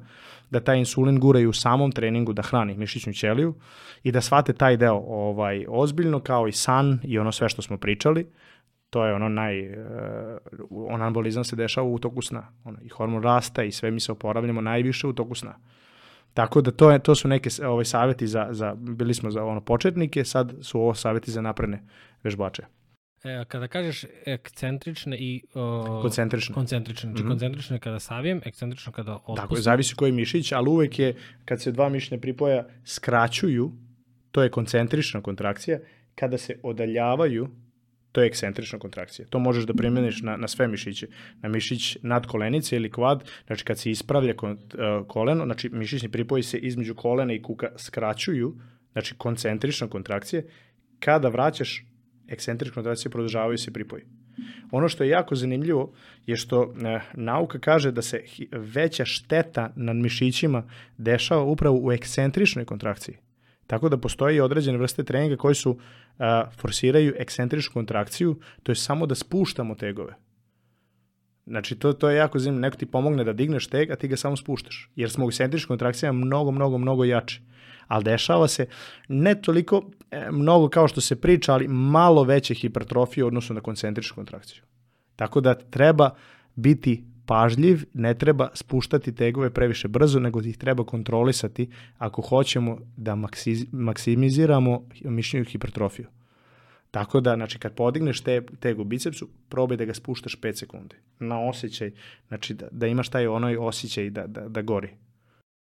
da taj insulin guraju u samom treningu da hrani mišićnu ćeliju i da shvate taj deo ovaj, ozbiljno kao i san i ono sve što smo pričali, to je ono naj, uh, on anabolizam se dešava u toku sna. Ono, I hormon rasta i sve mi se oporavljamo najviše u toku sna. Tako da to, je, to su neke ovaj, saveti za, za, bili smo za ono početnike, sad su ovo saveti za napredne vežbače. E, kada kažeš ekscentrične i... Uh, koncentrične. Koncentrične. Znači mm -hmm. koncentrične kada savijem, ekscentrične kada otpustim. Tako je, zavisi koji mišić, ali uvek je, kad se dva mišićne pripoja skraćuju, to je koncentrična kontrakcija, kada se odaljavaju, to je ekscentrična kontrakcija. To možeš da primeniš na, na sve mišiće. Na mišić nad kolenice ili kvad, znači kad se ispravlja uh, koleno, znači mišićni pripoji se između kolena i kuka skraćuju, znači koncentrična kontrakcija, kada vraćaš ekscentrična kontrakcija, produžavaju se pripoji. Ono što je jako zanimljivo je što e, nauka kaže da se veća šteta nad mišićima dešava upravo u ekscentričnoj kontrakciji. Tako da postoje određene vrste treninga koji su a, forsiraju ekscentričnu kontrakciju, to je samo da spuštamo tegove. Znači, to, to je jako zanimljivo. Neko ti pomogne da digneš teg, a ti ga samo spuštaš. Jer smo u centričnim kontrakcijama mnogo, mnogo, mnogo jači. Ali dešava se ne toliko e, mnogo kao što se priča, ali malo veće hipertrofije u odnosu na koncentričnu kontrakciju. Tako da treba biti pažljiv, ne treba spuštati tegove previše brzo, nego ih treba kontrolisati ako hoćemo da maksimiziramo mišićnu hipertrofiju. Tako da, znači, kad podigneš te, teg u bicepsu, probaj da ga spuštaš 5 sekundi. Na osjećaj, znači da, da imaš taj onoj osjećaj da, da, da gori.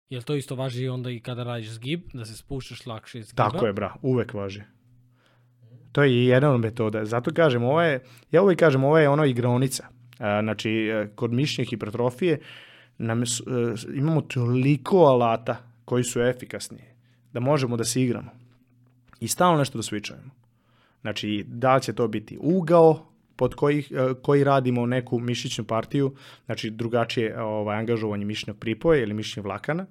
Jel to isto važi onda i kada radiš zgib, da se spuštaš lakše iz zgiba? Tako je, bra, uvek važi. To je jedna od metoda. Zato kažem, ovo je, ja uvek kažem, ovo je ono igronica. Znači, e, kod mišićne hipertrofije nam, e, imamo toliko alata koji su efikasni da možemo da se igramo. I stalno nešto da switchujemo. Znači, da će to biti ugao pod koji, e, koji radimo neku mišićnu partiju, znači drugačije ovaj, angažovanje mišićnog pripoja ili mišićnih vlakana,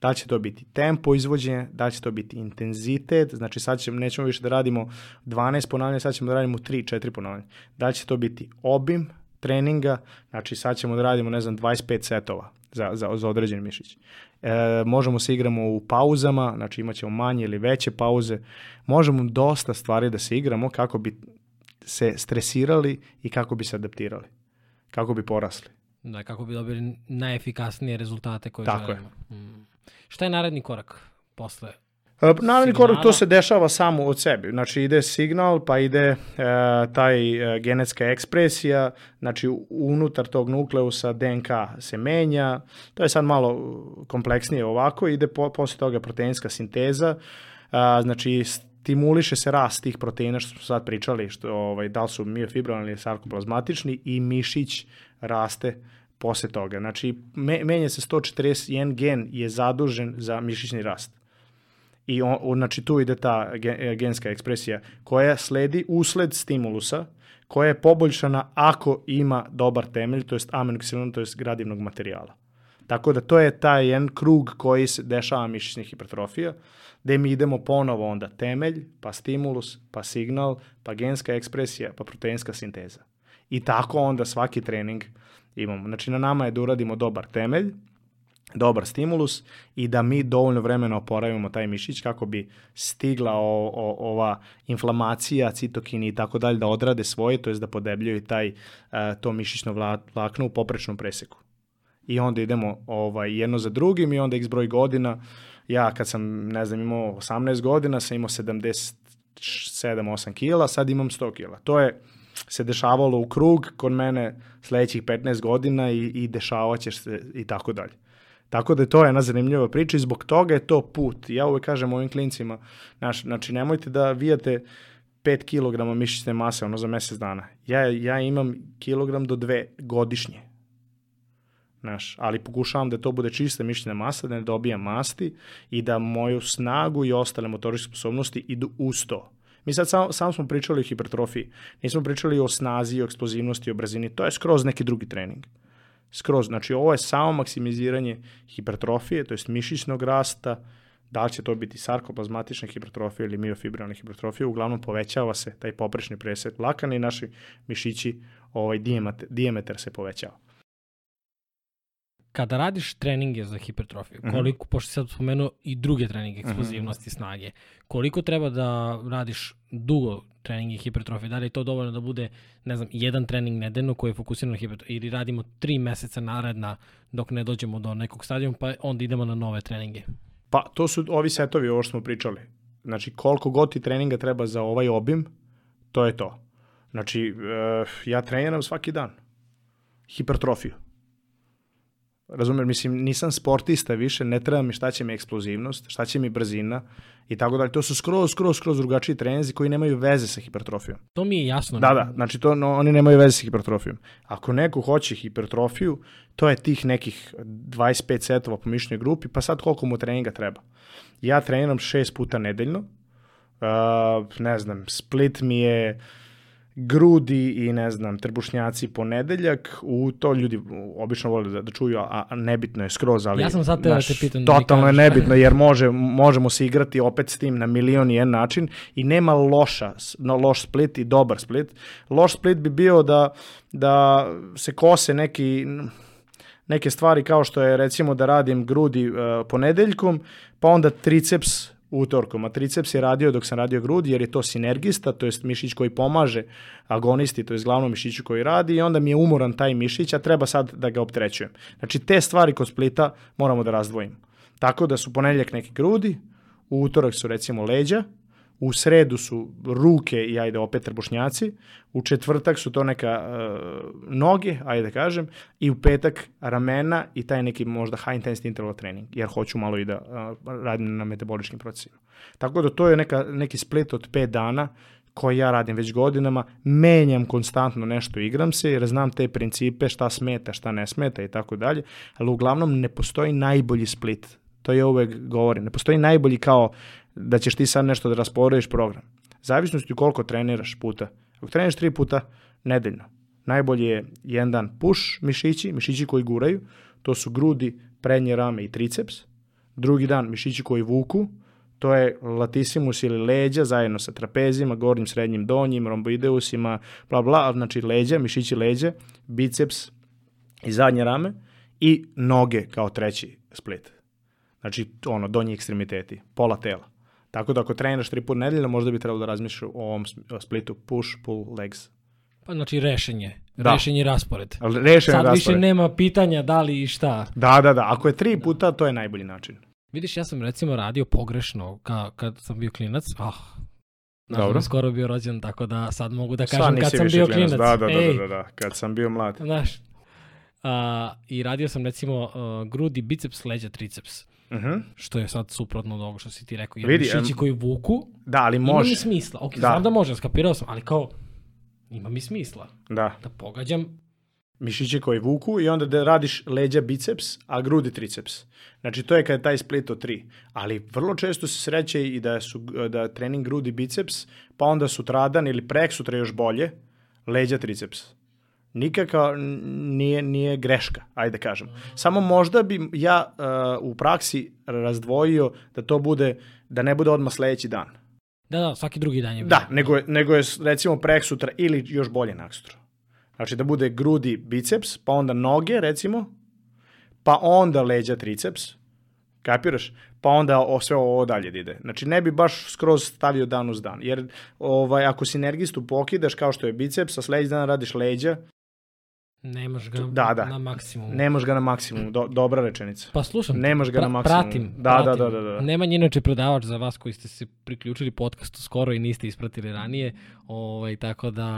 da će to biti tempo izvođenja, da će to biti intenzitet, znači sad ćemo, nećemo više da radimo 12 ponavljanja, sad ćemo da radimo 3-4 ponavljanja. Da će to biti obim treninga, znači sad ćemo da radimo, ne znam, 25 setova za, za, za određen mišić. E, možemo se igramo u pauzama, znači imat ćemo manje ili veće pauze. Možemo dosta stvari da se igramo kako bi se stresirali i kako bi se adaptirali, kako bi porasli. Da, kako bi dobili najefikasnije rezultate koje Tako želimo. Je. Mm. Šta je naredni korak posle E, naravni korak to se dešava samo od sebe. Znači ide signal, pa ide e, taj e, genetska ekspresija, znači unutar tog nukleusa DNK se menja. To je sad malo kompleksnije ovako. Ide po, posle toga proteinska sinteza, e, znači stimuliše se rast tih proteina što smo sad pričali, što, ovaj, da li su miofibrilni ili sarkoplazmatični i mišić raste posle toga. Znači, me, menja se 141 gen je zadužen za mišićni rast i on, on, znači tu ide ta genska ekspresija koja sledi usled stimulusa koja je poboljšana ako ima dobar temelj, to jest aminoksilan, to jest gradivnog materijala. Tako da to je taj jedan krug koji se dešava mišićnih hipertrofija, gde mi idemo ponovo onda temelj, pa stimulus, pa signal, pa genska ekspresija, pa proteinska sinteza. I tako onda svaki trening imamo. Znači na nama je da uradimo dobar temelj, dobar stimulus i da mi dovoljno vremena oporavimo taj mišić kako bi stigla o, o, ova inflamacija, citokini i tako dalje da odrade svoje, to jest da podebljaju taj, uh, to mišićno vlakno u poprečnom preseku. I onda idemo ovaj, jedno za drugim i onda x broj godina, ja kad sam, ne znam, imao 18 godina, sam imao 77-8 kila, sad imam 100 kila. To je se dešavalo u krug kod mene sledećih 15 godina i, i dešavaće se i tako dalje. Tako da je to jedna zanimljiva priča i zbog toga je to put. Ja uvek kažem ovim klincima, znaš, znači nemojte da vijate 5 kg mišićne mase ono za mesec dana. Ja, ja imam kilogram do dve godišnje. Znaš, ali pokušavam da to bude čista mišićna masa, da ne dobijam masti i da moju snagu i ostale motoričke sposobnosti idu uz to. Mi sad sam, sam smo pričali o hipertrofiji, nismo pričali o snazi, o eksplozivnosti, o brzini, to je skroz neki drugi trening skroz. Znači ovo je samo maksimiziranje hipertrofije, to jest mišićnog rasta, da li će to biti sarkoplazmatična hipertrofija ili miofibrilna hipertrofija, uglavnom povećava se taj poprečni presek vlakana i naši mišići, ovaj dijametar se povećava. Kada radiš treninge za hipertrofiju, mhm. koliko, mm -hmm. pošto sad spomenuo i druge treninge mhm. eksplozivnosti, mm -hmm. snage, koliko treba da radiš dugo treninge hipertrofije? Da li je to dovoljno da bude, ne znam, jedan trening nedeljno koji je fokusiran na hipertrofiju ili radimo tri meseca naredna dok ne dođemo do nekog stadijuma pa onda idemo na nove treninge? Pa to su ovi setovi, ovo što smo pričali. Znači koliko god ti treninga treba za ovaj obim, to je to. Znači, uh, ja treniram svaki dan. Hipertrofiju Razumem, mislim, nisam sportista više, ne treba mi šta će mi eksplozivnost, šta će mi brzina i tako dalje. To su skroz, skroz, skroz drugačiji treninzi koji nemaju veze sa hipertrofijom. To mi je jasno. Da, da, znači to, no, oni nemaju veze sa hipertrofijom. Ako neko hoće hipertrofiju, to je tih nekih 25 setova po mišljenoj grupi, pa sad koliko mu treninga treba. Ja treniram šest puta nedeljno, uh, ne znam, split mi je grudi i ne znam, trbušnjaci ponedeljak, u to ljudi obično vole da, da čuju, a, a nebitno je skroz, ali Ja sam sad da znaš, te pitam da totalno je kažeš. nebitno jer može, možemo se igrati opet s tim na milion i jedan način i nema loša, no, loš split i dobar split. Loš split bi bio da, da se kose neki neke stvari kao što je recimo da radim grudi uh, ponedeljkom, pa onda triceps utorkom, a triceps je radio dok sam radio grudi jer je to sinergista, to jest mišić koji pomaže agonisti, to jest glavnom mišiću koji radi i onda mi je umoran taj mišić, a treba sad da ga optrećujem. Znači te stvari kod splita moramo da razdvojimo. Tako da su ponedeljak neki grudi, u utorak su recimo leđa, u sredu su ruke i ajde opet trbušnjaci, u četvrtak su to neka uh, noge, ajde da kažem, i u petak ramena i taj neki možda high intensity interval trening, jer hoću malo i da uh, radim na metaboličkim procesima. Tako da to je neka, neki split od 5 dana koji ja radim već godinama, menjam konstantno nešto, igram se jer znam te principe, šta smeta, šta ne smeta i tako dalje, ali uglavnom ne postoji najbolji split. To je uvek govorim. Ne postoji najbolji kao da ćeš ti sad nešto da rasporediš program. Zavisnosti koliko treniraš puta. Ako treniraš tri puta nedeljno, najbolje je jedan dan push mišići, mišići koji guraju, to su grudi, prednje rame i triceps. Drugi dan mišići koji vuku, to je latissimus ili leđa zajedno sa trapezima, gornjim, srednjim, donjim, romboideusima, bla bla, znači leđa, mišići leđa, biceps i zadnje rame i noge kao treći split. Znači, ono, donji ekstremiteti, pola tela. Tako da ako treniraš tri put nedeljno, možda bi trebalo da razmišljaš o ovom splitu push, pull, legs. Pa znači rešenje. Da. Rešenje raspored. Ali rešen Sad raspored. više nema pitanja da li i šta. Da, da, da. Ako je tri puta, to je najbolji način. Vidiš, ja sam recimo radio pogrešno ka, kad sam bio klinac. Ah, da Dobro. skoro bio rođen, tako da sad mogu da kažem kad sam bio klinac. klinac. Da, da, da, Ej, da, da, da, kad sam bio mlad. Znaš, a, i radio sam recimo uh, grudi, biceps, leđa, triceps. Uh Što je sad suprotno od ovoga što si ti rekao. Jer Vidi, mišići em, koji vuku, Da, ali ima mi može. smisla. Ok, Da. znam da može, skapirao sam, ali kao, ima mi smisla. Da. Da pogađam, Mišići koji vuku i onda da radiš leđa biceps, a grudi triceps. Znači to je kada je taj split od tri. Ali vrlo često se sreće i da su da trening grudi biceps, pa onda sutradan ili prek sutra još bolje, leđa triceps. Nikakva nije, nije greška, ajde kažem. Samo možda bi ja uh, u praksi razdvojio da to bude, da ne bude odmah sledeći dan. da, da, svaki drugi dan je bio. Da, nego je, nego je recimo prek sutra ili još bolje nak sutra. Znači da bude grudi biceps, pa onda noge recimo, pa onda leđa triceps, kapiraš? Pa onda o, sve ovo dalje da ide. Znači ne bi baš skroz stavio dan uz dan, jer ovaj, ako sinergistu pokidaš kao što je biceps, a sledeći dan radiš leđa, Nemaš ga Da, da. na maksimum. nemaš ga na maksimum. Do, dobra rečenica. Pa slušam, Nemaš ga na maksimum. pratim. Da, da, pratim. da, da, da. Nemanja inače predavač za vas koji ste se priključili podcastu skoro i niste ispratili ranije, ovaj, tako da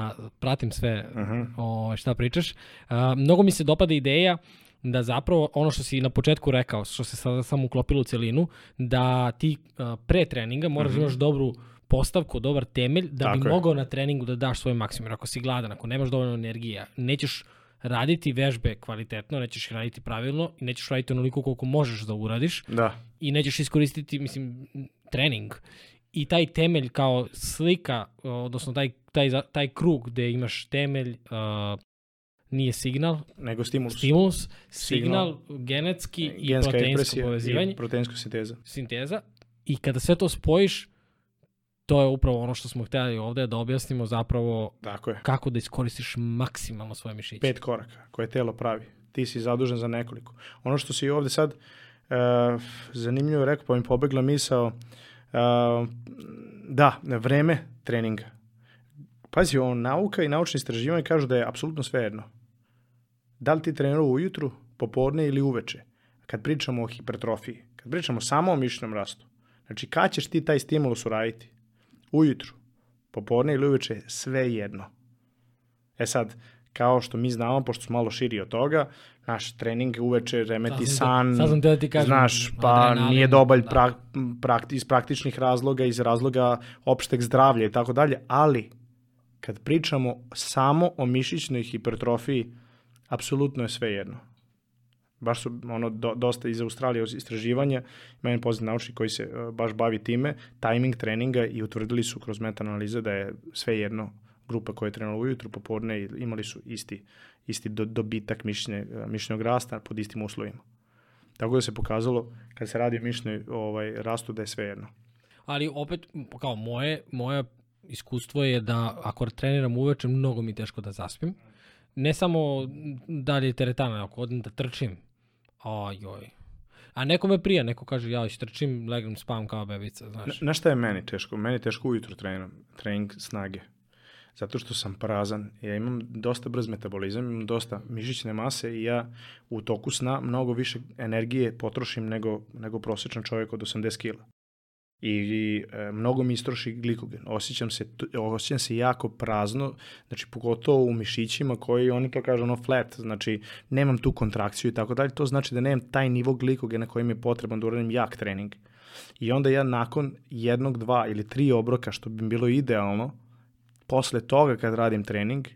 pratim sve Uh -huh. ovaj, šta pričaš. A, mnogo mi se dopada ideja da zapravo ono što si na početku rekao, što se sada samo uklopilo u celinu, da ti a, pre treninga moraš da imaš dobru postavku, dobar temelj, da Mhm. Tako bi je. mogao na treningu da daš svoj maksimum. Ako si gladan, ako nemaš dovoljno energije, nećeš raditi vežbe kvalitetno, nećeš ih raditi pravilno i nećeš raditi onoliko koliko možeš da uradiš Da. i nećeš iskoristiti, mislim, trening. I taj temelj kao slika, odnosno taj, taj, taj krug gde imaš temelj, uh, nije signal, Nego stimulus. stimulus, signal, genetski i proteinsko povezivanje, i proteinska sinteza. sinteza. I kada sve to spojiš, to je upravo ono što smo htjeli ovde da objasnimo zapravo Tako je. kako da iskoristiš maksimalno svoje mišiće. pet koraka koje telo pravi. Ti si zadužen za nekoliko. Ono što si ovde sad uh, zanimljivo rekao, pa mi pobegla misao, uh, da, vreme treninga. Pazi, ovo nauka i naučni istraživanje kažu da je apsolutno svejedno. Da li ti trenirao ujutru, popodne ili uveče? Kad pričamo o hipertrofiji, kad pričamo samo o mišićnom rastu, znači kad ćeš ti taj stimulus uraditi? Ujutru, popodne ili uveče, sve jedno. E sad, kao što mi znamo, pošto smo malo širi od toga, naš trening uveče remeti san, te- sad sam te da ti kažem, znaš, pa adrenalin, nije dobar da. pra, prakti, iz praktičnih razloga, iz razloga opšteg zdravlja i tako dalje, ali kad pričamo samo o mišićnoj hipertrofiji, apsolutno je sve jedno. Baš su ono, do, dosta iz Australije istraživanja, ima jedan poznat naučnik koji se uh, baš bavi time, timing treninga i utvrdili su kroz meta-analize da je sve jedno grupa koja je trenula ujutru, popodne imali su isti, isti do, dobitak mišićne, mišićnog rasta pod istim uslovima. Tako da se pokazalo, kad se radi o mišićnoj ovaj, rastu, da je sve jedno. Ali opet, kao moje, moje iskustvo je da ako treniram uveče, mnogo mi je teško da zaspim. Ne samo da li je teretana, ako odem da trčim, ojoj, A neko me prija, neko kaže ja istrčim, legnem, spavam kao bebica, znaš. Na, na šta je meni teško? Meni je teško ujutru treniram, trening snage. Zato što sam prazan, ja imam dosta brz metabolizam, imam dosta mišićne mase i ja u toku sna mnogo više energije potrošim nego, nego prosječan čovjek od 80 kila i, e, mnogo mi istroši glikogen. Osjećam se, osjećam se jako prazno, znači pogotovo u mišićima koji oni to kažu ono flat, znači nemam tu kontrakciju i tako dalje, to znači da nemam taj nivo glikogena koji mi je potreban da uradim jak trening. I onda ja nakon jednog, dva ili tri obroka, što bi bilo idealno, posle toga kad radim trening,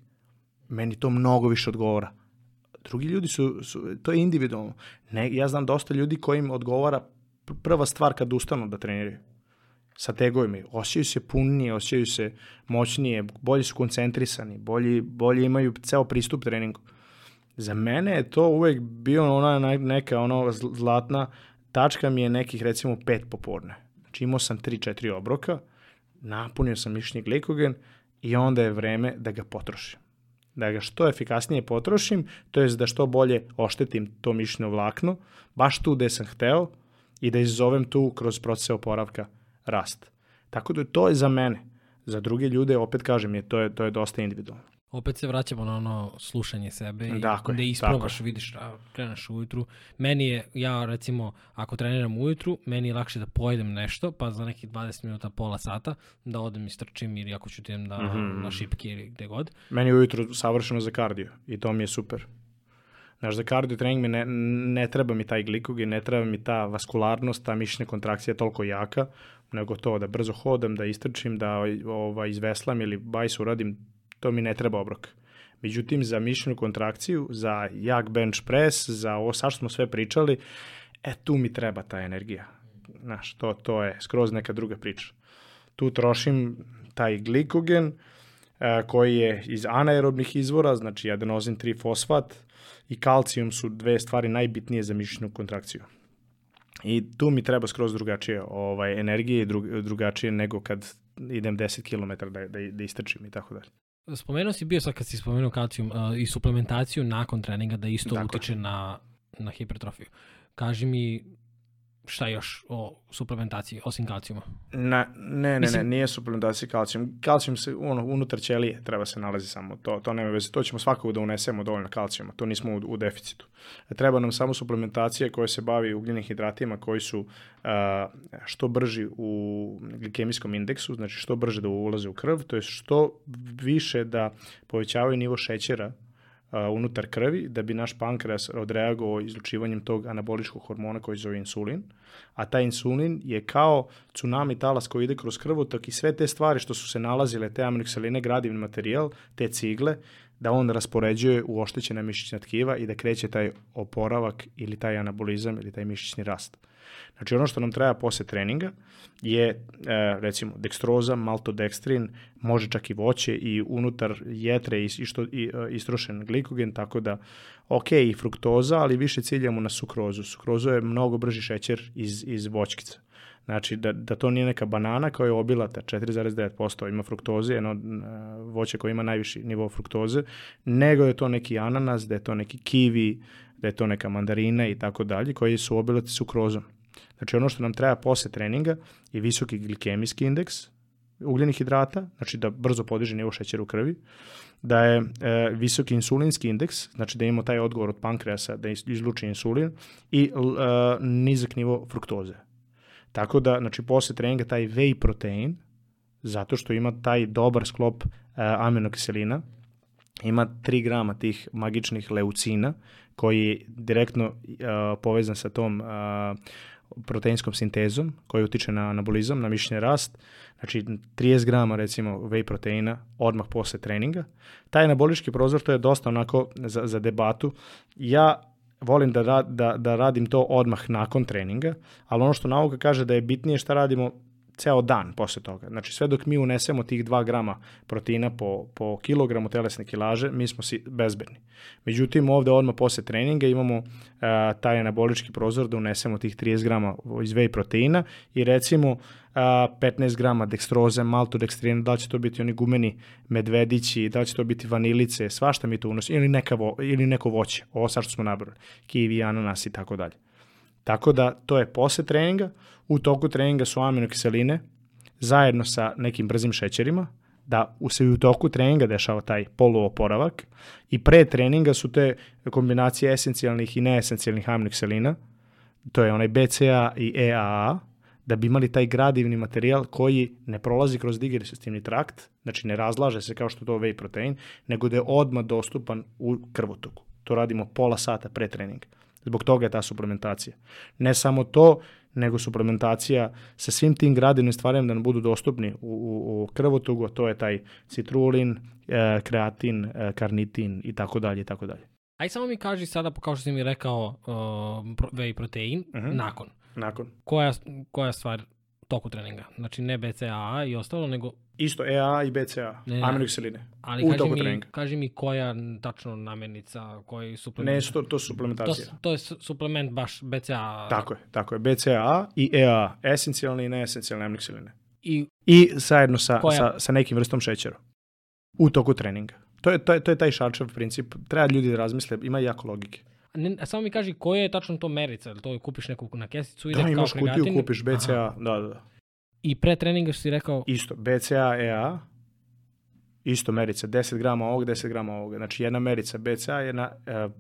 meni to mnogo više odgovara. Drugi ljudi su, su to je individualno. Ne, ja znam dosta ljudi kojim odgovara prva stvar kad ustanu da treniraju sa tegovima. Osjećaju se punije, osjećaju se moćnije, bolje su koncentrisani, bolje, bolje imaju ceo pristup treningu. Za mene je to uvek bio ona neka ono zlatna tačka mi je nekih recimo pet popodne. Znači imao sam 3-4 obroka, napunio sam mišljenje glikogen i onda je vreme da ga potrošim. Da ga što efikasnije potrošim, to je da što bolje oštetim to mišljeno vlakno, baš tu gde sam hteo i da izazovem tu kroz proces oporavka rast. Tako da to je za mene. Za druge ljude, opet kažem, je, to, je, to je dosta individualno. Opet se vraćamo na ono slušanje sebe i dakle, da isprobaš, tako. vidiš, a, kreneš ujutru. Meni je, ja recimo, ako treniram ujutru, meni je lakše da pojedem nešto, pa za nekih 20 minuta, pola sata, da odem i strčim ili ako ću ti da, mm -hmm. na šipke ili gde god. Meni je ujutru savršeno za kardio i to mi je super. Znaš, za kardio trening mi ne, ne treba mi taj glikogen, ne treba mi ta vaskularnost, ta mišićna kontrakcija je toliko jaka, nego to da brzo hodam, da istrčim, da ovaj, izveslam ili bajs uradim, to mi ne treba obrok. Međutim, za mišićnu kontrakciju, za jak bench press, za ovo sad smo sve pričali, e, tu mi treba ta energija. Znaš, to, to je skroz neka druga priča. Tu trošim taj glikogen, a, koji je iz anaerobnih izvora, znači adenozin 3-fosfat i kalcijum su dve stvari najbitnije za mišićnu kontrakciju. I tu mi treba skroz drugačije ovaj, energije i drug, drugačije nego kad idem 10 km da, da, da istrčim i tako dalje. Spomenuo si bio sad kad si spomenuo kalcijum uh, i suplementaciju nakon treninga da isto dakle. utiče na, na hipertrofiju. Kaži mi šta još o suplementaciji, osim kalcijuma? Na, ne, ne, Mislim... ne, nije suplementacija kalcijum. Kalcijum se, ono, unutar ćelije treba se nalazi samo, to, to nema veze. To ćemo svakako da unesemo dovoljno kalcijuma, to nismo u, u deficitu. Treba nam samo suplementacija koja se bavi ugljenim hidratima koji su uh, što brži u glikemijskom indeksu, znači što brže da ulaze u krv, to je što više da povećavaju nivo šećera unutar krvi da bi naš pankreas odreagovao izlučivanjem tog anaboličkog hormona koji zove insulin, a taj insulin je kao tsunami talas koji ide kroz krvotok i sve te stvari što su se nalazile, te aminokseline, gradivni materijal, te cigle, da on raspoređuje u oštećena mišićna tkiva i da kreće taj oporavak ili taj anabolizam ili taj mišićni rast. Znači ono što nam treba posle treninga je e, recimo dekstroza, maltodekstrin, može čak i voće i unutar jetre i, i, što, i e, istrošen glikogen, tako da ok i fruktoza, ali više ciljamo na sukrozu. Sukroza je mnogo brži šećer iz, iz voćkica. Znači da, da to nije neka banana koja je obilata, 4,9% ima fruktoze, jedno voće koje ima najviši nivo fruktoze, nego je to neki ananas, da je to neki kiwi, da je to neka mandarina i tako dalje, koji su obilati sukrozom. Znači ono što nam treba posle treninga je visoki glikemijski indeks ugljenih hidrata, znači da brzo podiže nivo šećera u krvi, da je e, visoki insulinski indeks, znači da imamo taj odgovor od pankreasa da izluči insulin i e, nizak nivo fruktoze. Tako da, znači, posle treninga taj whey protein, zato što ima taj dobar sklop uh, aminokiselina, ima 3 grama tih magičnih leucina, koji je direktno uh, povezan sa tom uh, proteinskom sintezom, koji utiče na anabolizam, na mišićni rast, znači 30 grama recimo whey proteina odmah posle treninga. Taj anabolički prozor, to je dosta onako za, za debatu. Ja volim da, da, da radim to odmah nakon treninga, ali ono što nauka kaže da je bitnije šta radimo ceo dan posle toga. Znači sve dok mi unesemo tih 2 grama proteina po, po kilogramu telesne kilaže, mi smo si bezbedni. Međutim, ovde odmah posle treninga imamo uh, taj anabolički prozor da unesemo tih 30 grama iz whey proteina i recimo uh, 15 grama dekstroze, maltodekstrina, da li će to biti oni gumeni medvedići, da li će to biti vanilice, svašta mi to unosimo, ili, neka vo, ili neko voće, ovo sad što smo nabrali, kiwi, ananas i tako dalje. Tako da to je posle treninga, u toku treninga su aminokiseline zajedno sa nekim brzim šećerima, da se u toku treninga dešava taj poluoporavak i pre treninga su te kombinacije esencijalnih i neesencijalnih aminokiselina, to je onaj BCA i EAA, da bi imali taj gradivni materijal koji ne prolazi kroz digestivni trakt, znači ne razlaže se kao što to whey protein, nego da je odmah dostupan u krvotoku. To radimo pola sata pre treninga. Zbog toga je ta suplementacija. Ne samo to, nego suplementacija sa svim tim gradivnim stvarima da nam budu dostupni u, u, u krvotogu, a to je taj citrulin, e, kreatin, e, karnitin i tako dalje i tako dalje. Aj samo mi kaži sada, kao što si mi rekao, uh, whey protein, uh -huh. nakon. Nakon. Koja, koja stvar toku treninga? Znači ne BCAA i ostalo, nego... Isto EA i BCA, ne, aminokiseline. Ali u kaži, mi, treninga. kaži mi koja tačno namirnica, koji suplement... Ne, to, to su suplementacija. To, to je suplement baš BCA. Tako je, tako je. BCA i EA, esencijalne i neesencijalne aminokiseline. I, I zajedno sa, koja? sa, sa nekim vrstom šećera. U toku treninga. To je, to je, to je taj šarčev princip. Treba ljudi da razmisle, ima jako logike. Ne, a samo mi kaži koja je tačno to merica, to kupiš neku na kesicu i da, imaš kutiju, kupiš BCA, Aha. da, da. I pre treninga što si rekao? Isto, BCA, EA, isto merica, 10 grama ovog, 10 grama ovog. Znači jedna merica BCA, jedna, uh,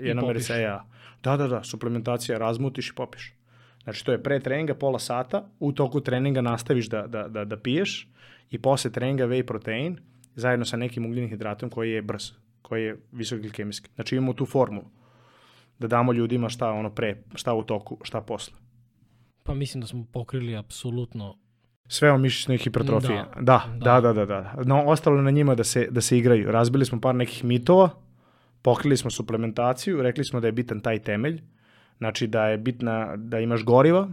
jedna merica EA. Da, da, da, suplementacija, razmutiš i popiš. Znači to je pre treninga pola sata, u toku treninga nastaviš da, da, da, da piješ i posle treninga whey protein zajedno sa nekim ugljenim hidratom koji je brz, koji je visokoglikemijski. Znači imamo tu formulu da damo ljudima šta ono pre, šta u toku, šta posle. Pa mislim da smo pokrili apsolutno sve o mišićnoj hipertrofiji. Da, da, da, da, da. da. No, ostalo na njima da se, da se igraju. Razbili smo par nekih mitova, pokrili smo suplementaciju, rekli smo da je bitan taj temelj, znači da je bitna da imaš goriva,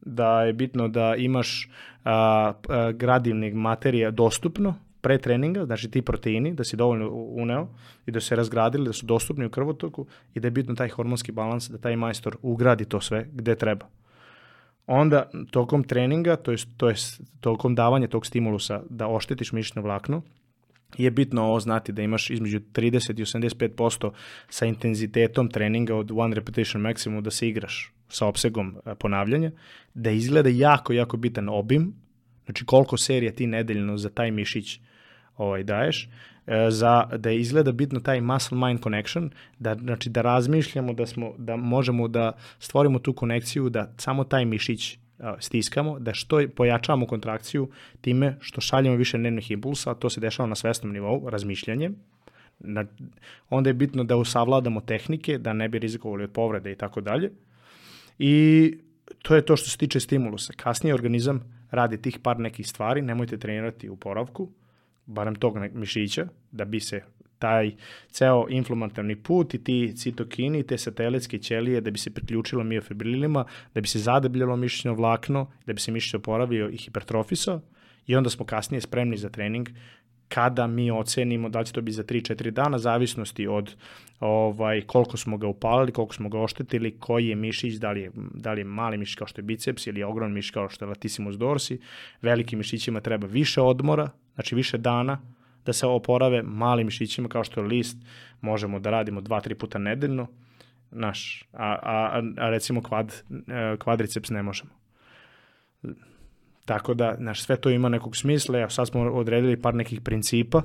da je bitno da imaš a, a, gradivnih materija dostupno, pre treninga, znači ti proteini, da si dovoljno uneo i da se razgradili, da su dostupni u krvotoku i da je bitno taj hormonski balans, da taj majstor ugradi to sve gde treba. Onda, tokom treninga, to je, to je tokom davanja tog stimulusa da oštetiš mišićno vlakno, je bitno ovo znati da imaš između 30 i 85% sa intenzitetom treninga od one repetition maximum da se igraš sa opsegom ponavljanja, da izgleda jako, jako bitan obim, znači koliko serija ti nedeljno za taj mišić ovaj, daješ, e, za, da je izgleda bitno taj muscle-mind connection, da, znači da razmišljamo da, smo, da možemo da stvorimo tu konekciju, da samo taj mišić stiskamo, da što pojačavamo kontrakciju time što šaljemo više nervnih impulsa, to se dešava na svesnom nivou, razmišljanje, na, onda je bitno da usavladamo tehnike, da ne bi rizikovali od povrede i tako dalje. I to je to što se tiče stimulusa. Kasnije organizam radi tih par nekih stvari, nemojte trenirati u poravku, barem tog mišića, da bi se taj ceo inflamatorni put i ti citokini, te satelitske ćelije, da bi se priključilo miofibrilima, da bi se zadebljalo mišićno vlakno, da bi se mišić oporavio i hipertrofisao i onda smo kasnije spremni za trening kada mi ocenimo da će to biti za 3-4 dana, zavisnosti od ovaj, koliko smo ga upalili, koliko smo ga oštetili, koji je mišić, da li je, da li je mali mišić kao što je biceps ili je ogroman mišić kao što je latissimus dorsi. Velikim mišićima treba više odmora, znači više dana da se oporave, malim mišićima kao što je list možemo da radimo 2-3 puta nedeljno, naš, a, a, a recimo kvad, e, kvadriceps ne možemo. Tako da, znaš, sve to ima nekog smisla, evo sad smo odredili par nekih principa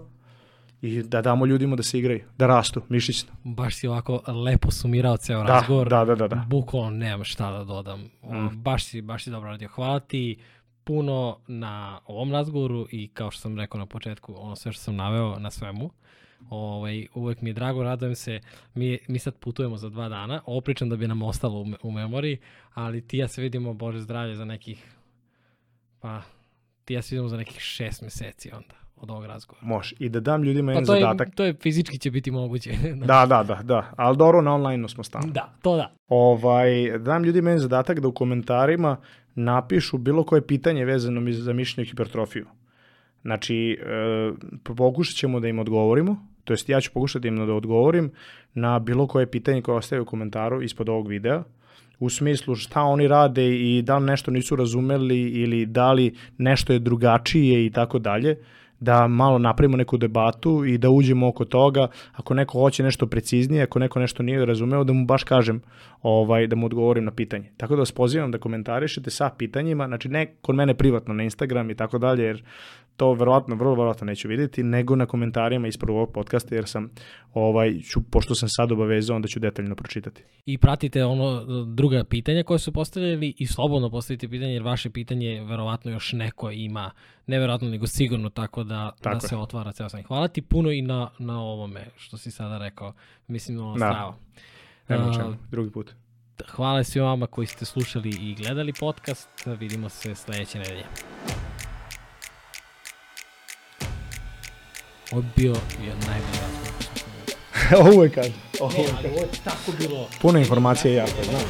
i da damo ljudima da se igraju, da rastu mišićno. Baš si ovako lepo sumirao ceo da, razgovor. Da, da, da. da. Bukvalno nemam šta da dodam. Mm. Baš, si, baš si dobro radio. Hvala ti puno na ovom razgovoru i kao što sam rekao na početku, ono sve što sam naveo na svemu. Ovaj, uvek mi je drago, radujem se. Mi, mi sad putujemo za dva dana. Ovo pričam da bi nam ostalo u, u memoriji, ali ti ja se vidimo, Bože zdravlje, za nekih Pa, ti ja se vidimo za nekih šest meseci onda od ovog razgovora. Može. I da dam ljudima pa jedan zadatak. Je, to je fizički će biti moguće. da, da, da, da. Ali dobro, na online smo stalno. Da, to da. Ovaj, da dam ljudima jedan zadatak da u komentarima napišu bilo koje pitanje vezano za mišljenje o hipertrofiju. Znači, e, pokušat ćemo da im odgovorimo, to jest ja ću pokušati da im da odgovorim na bilo koje pitanje koje ostaje u komentaru ispod ovog videa, u smislu šta oni rade i da li nešto nisu razumeli ili da li nešto je drugačije i tako dalje da malo napravimo neku debatu i da uđemo oko toga, ako neko hoće nešto preciznije, ako neko nešto nije razumeo, da mu baš kažem, ovaj, da mu odgovorim na pitanje. Tako da vas pozivam da komentarišete sa pitanjima, znači ne kod mene privatno na Instagram i tako dalje, jer to verovatno, vrlo verovatno neću vidjeti, nego na komentarima ispred ovog podcasta, jer sam, ovaj, ću, pošto sam sad obavezao, onda ću detaljno pročitati. I pratite ono druga pitanja koje su postavljali i slobodno postavite pitanje, jer vaše pitanje verovatno još neko ima, ne verovatno, nego sigurno, tako da, tako da se otvara ceo sam. Hvala ti puno i na, na ovome što si sada rekao. Mislim, ono da. strava. Nemo čemu, drugi put. Hvala svima vama koji ste slušali i gledali podcast. Vidimo se sledeće nedelje. Ovo je bio je najbolji razgovor. ovo je kaže. Ovo je, ne, ali ovo je tako bilo... Puno informacije jako, znam.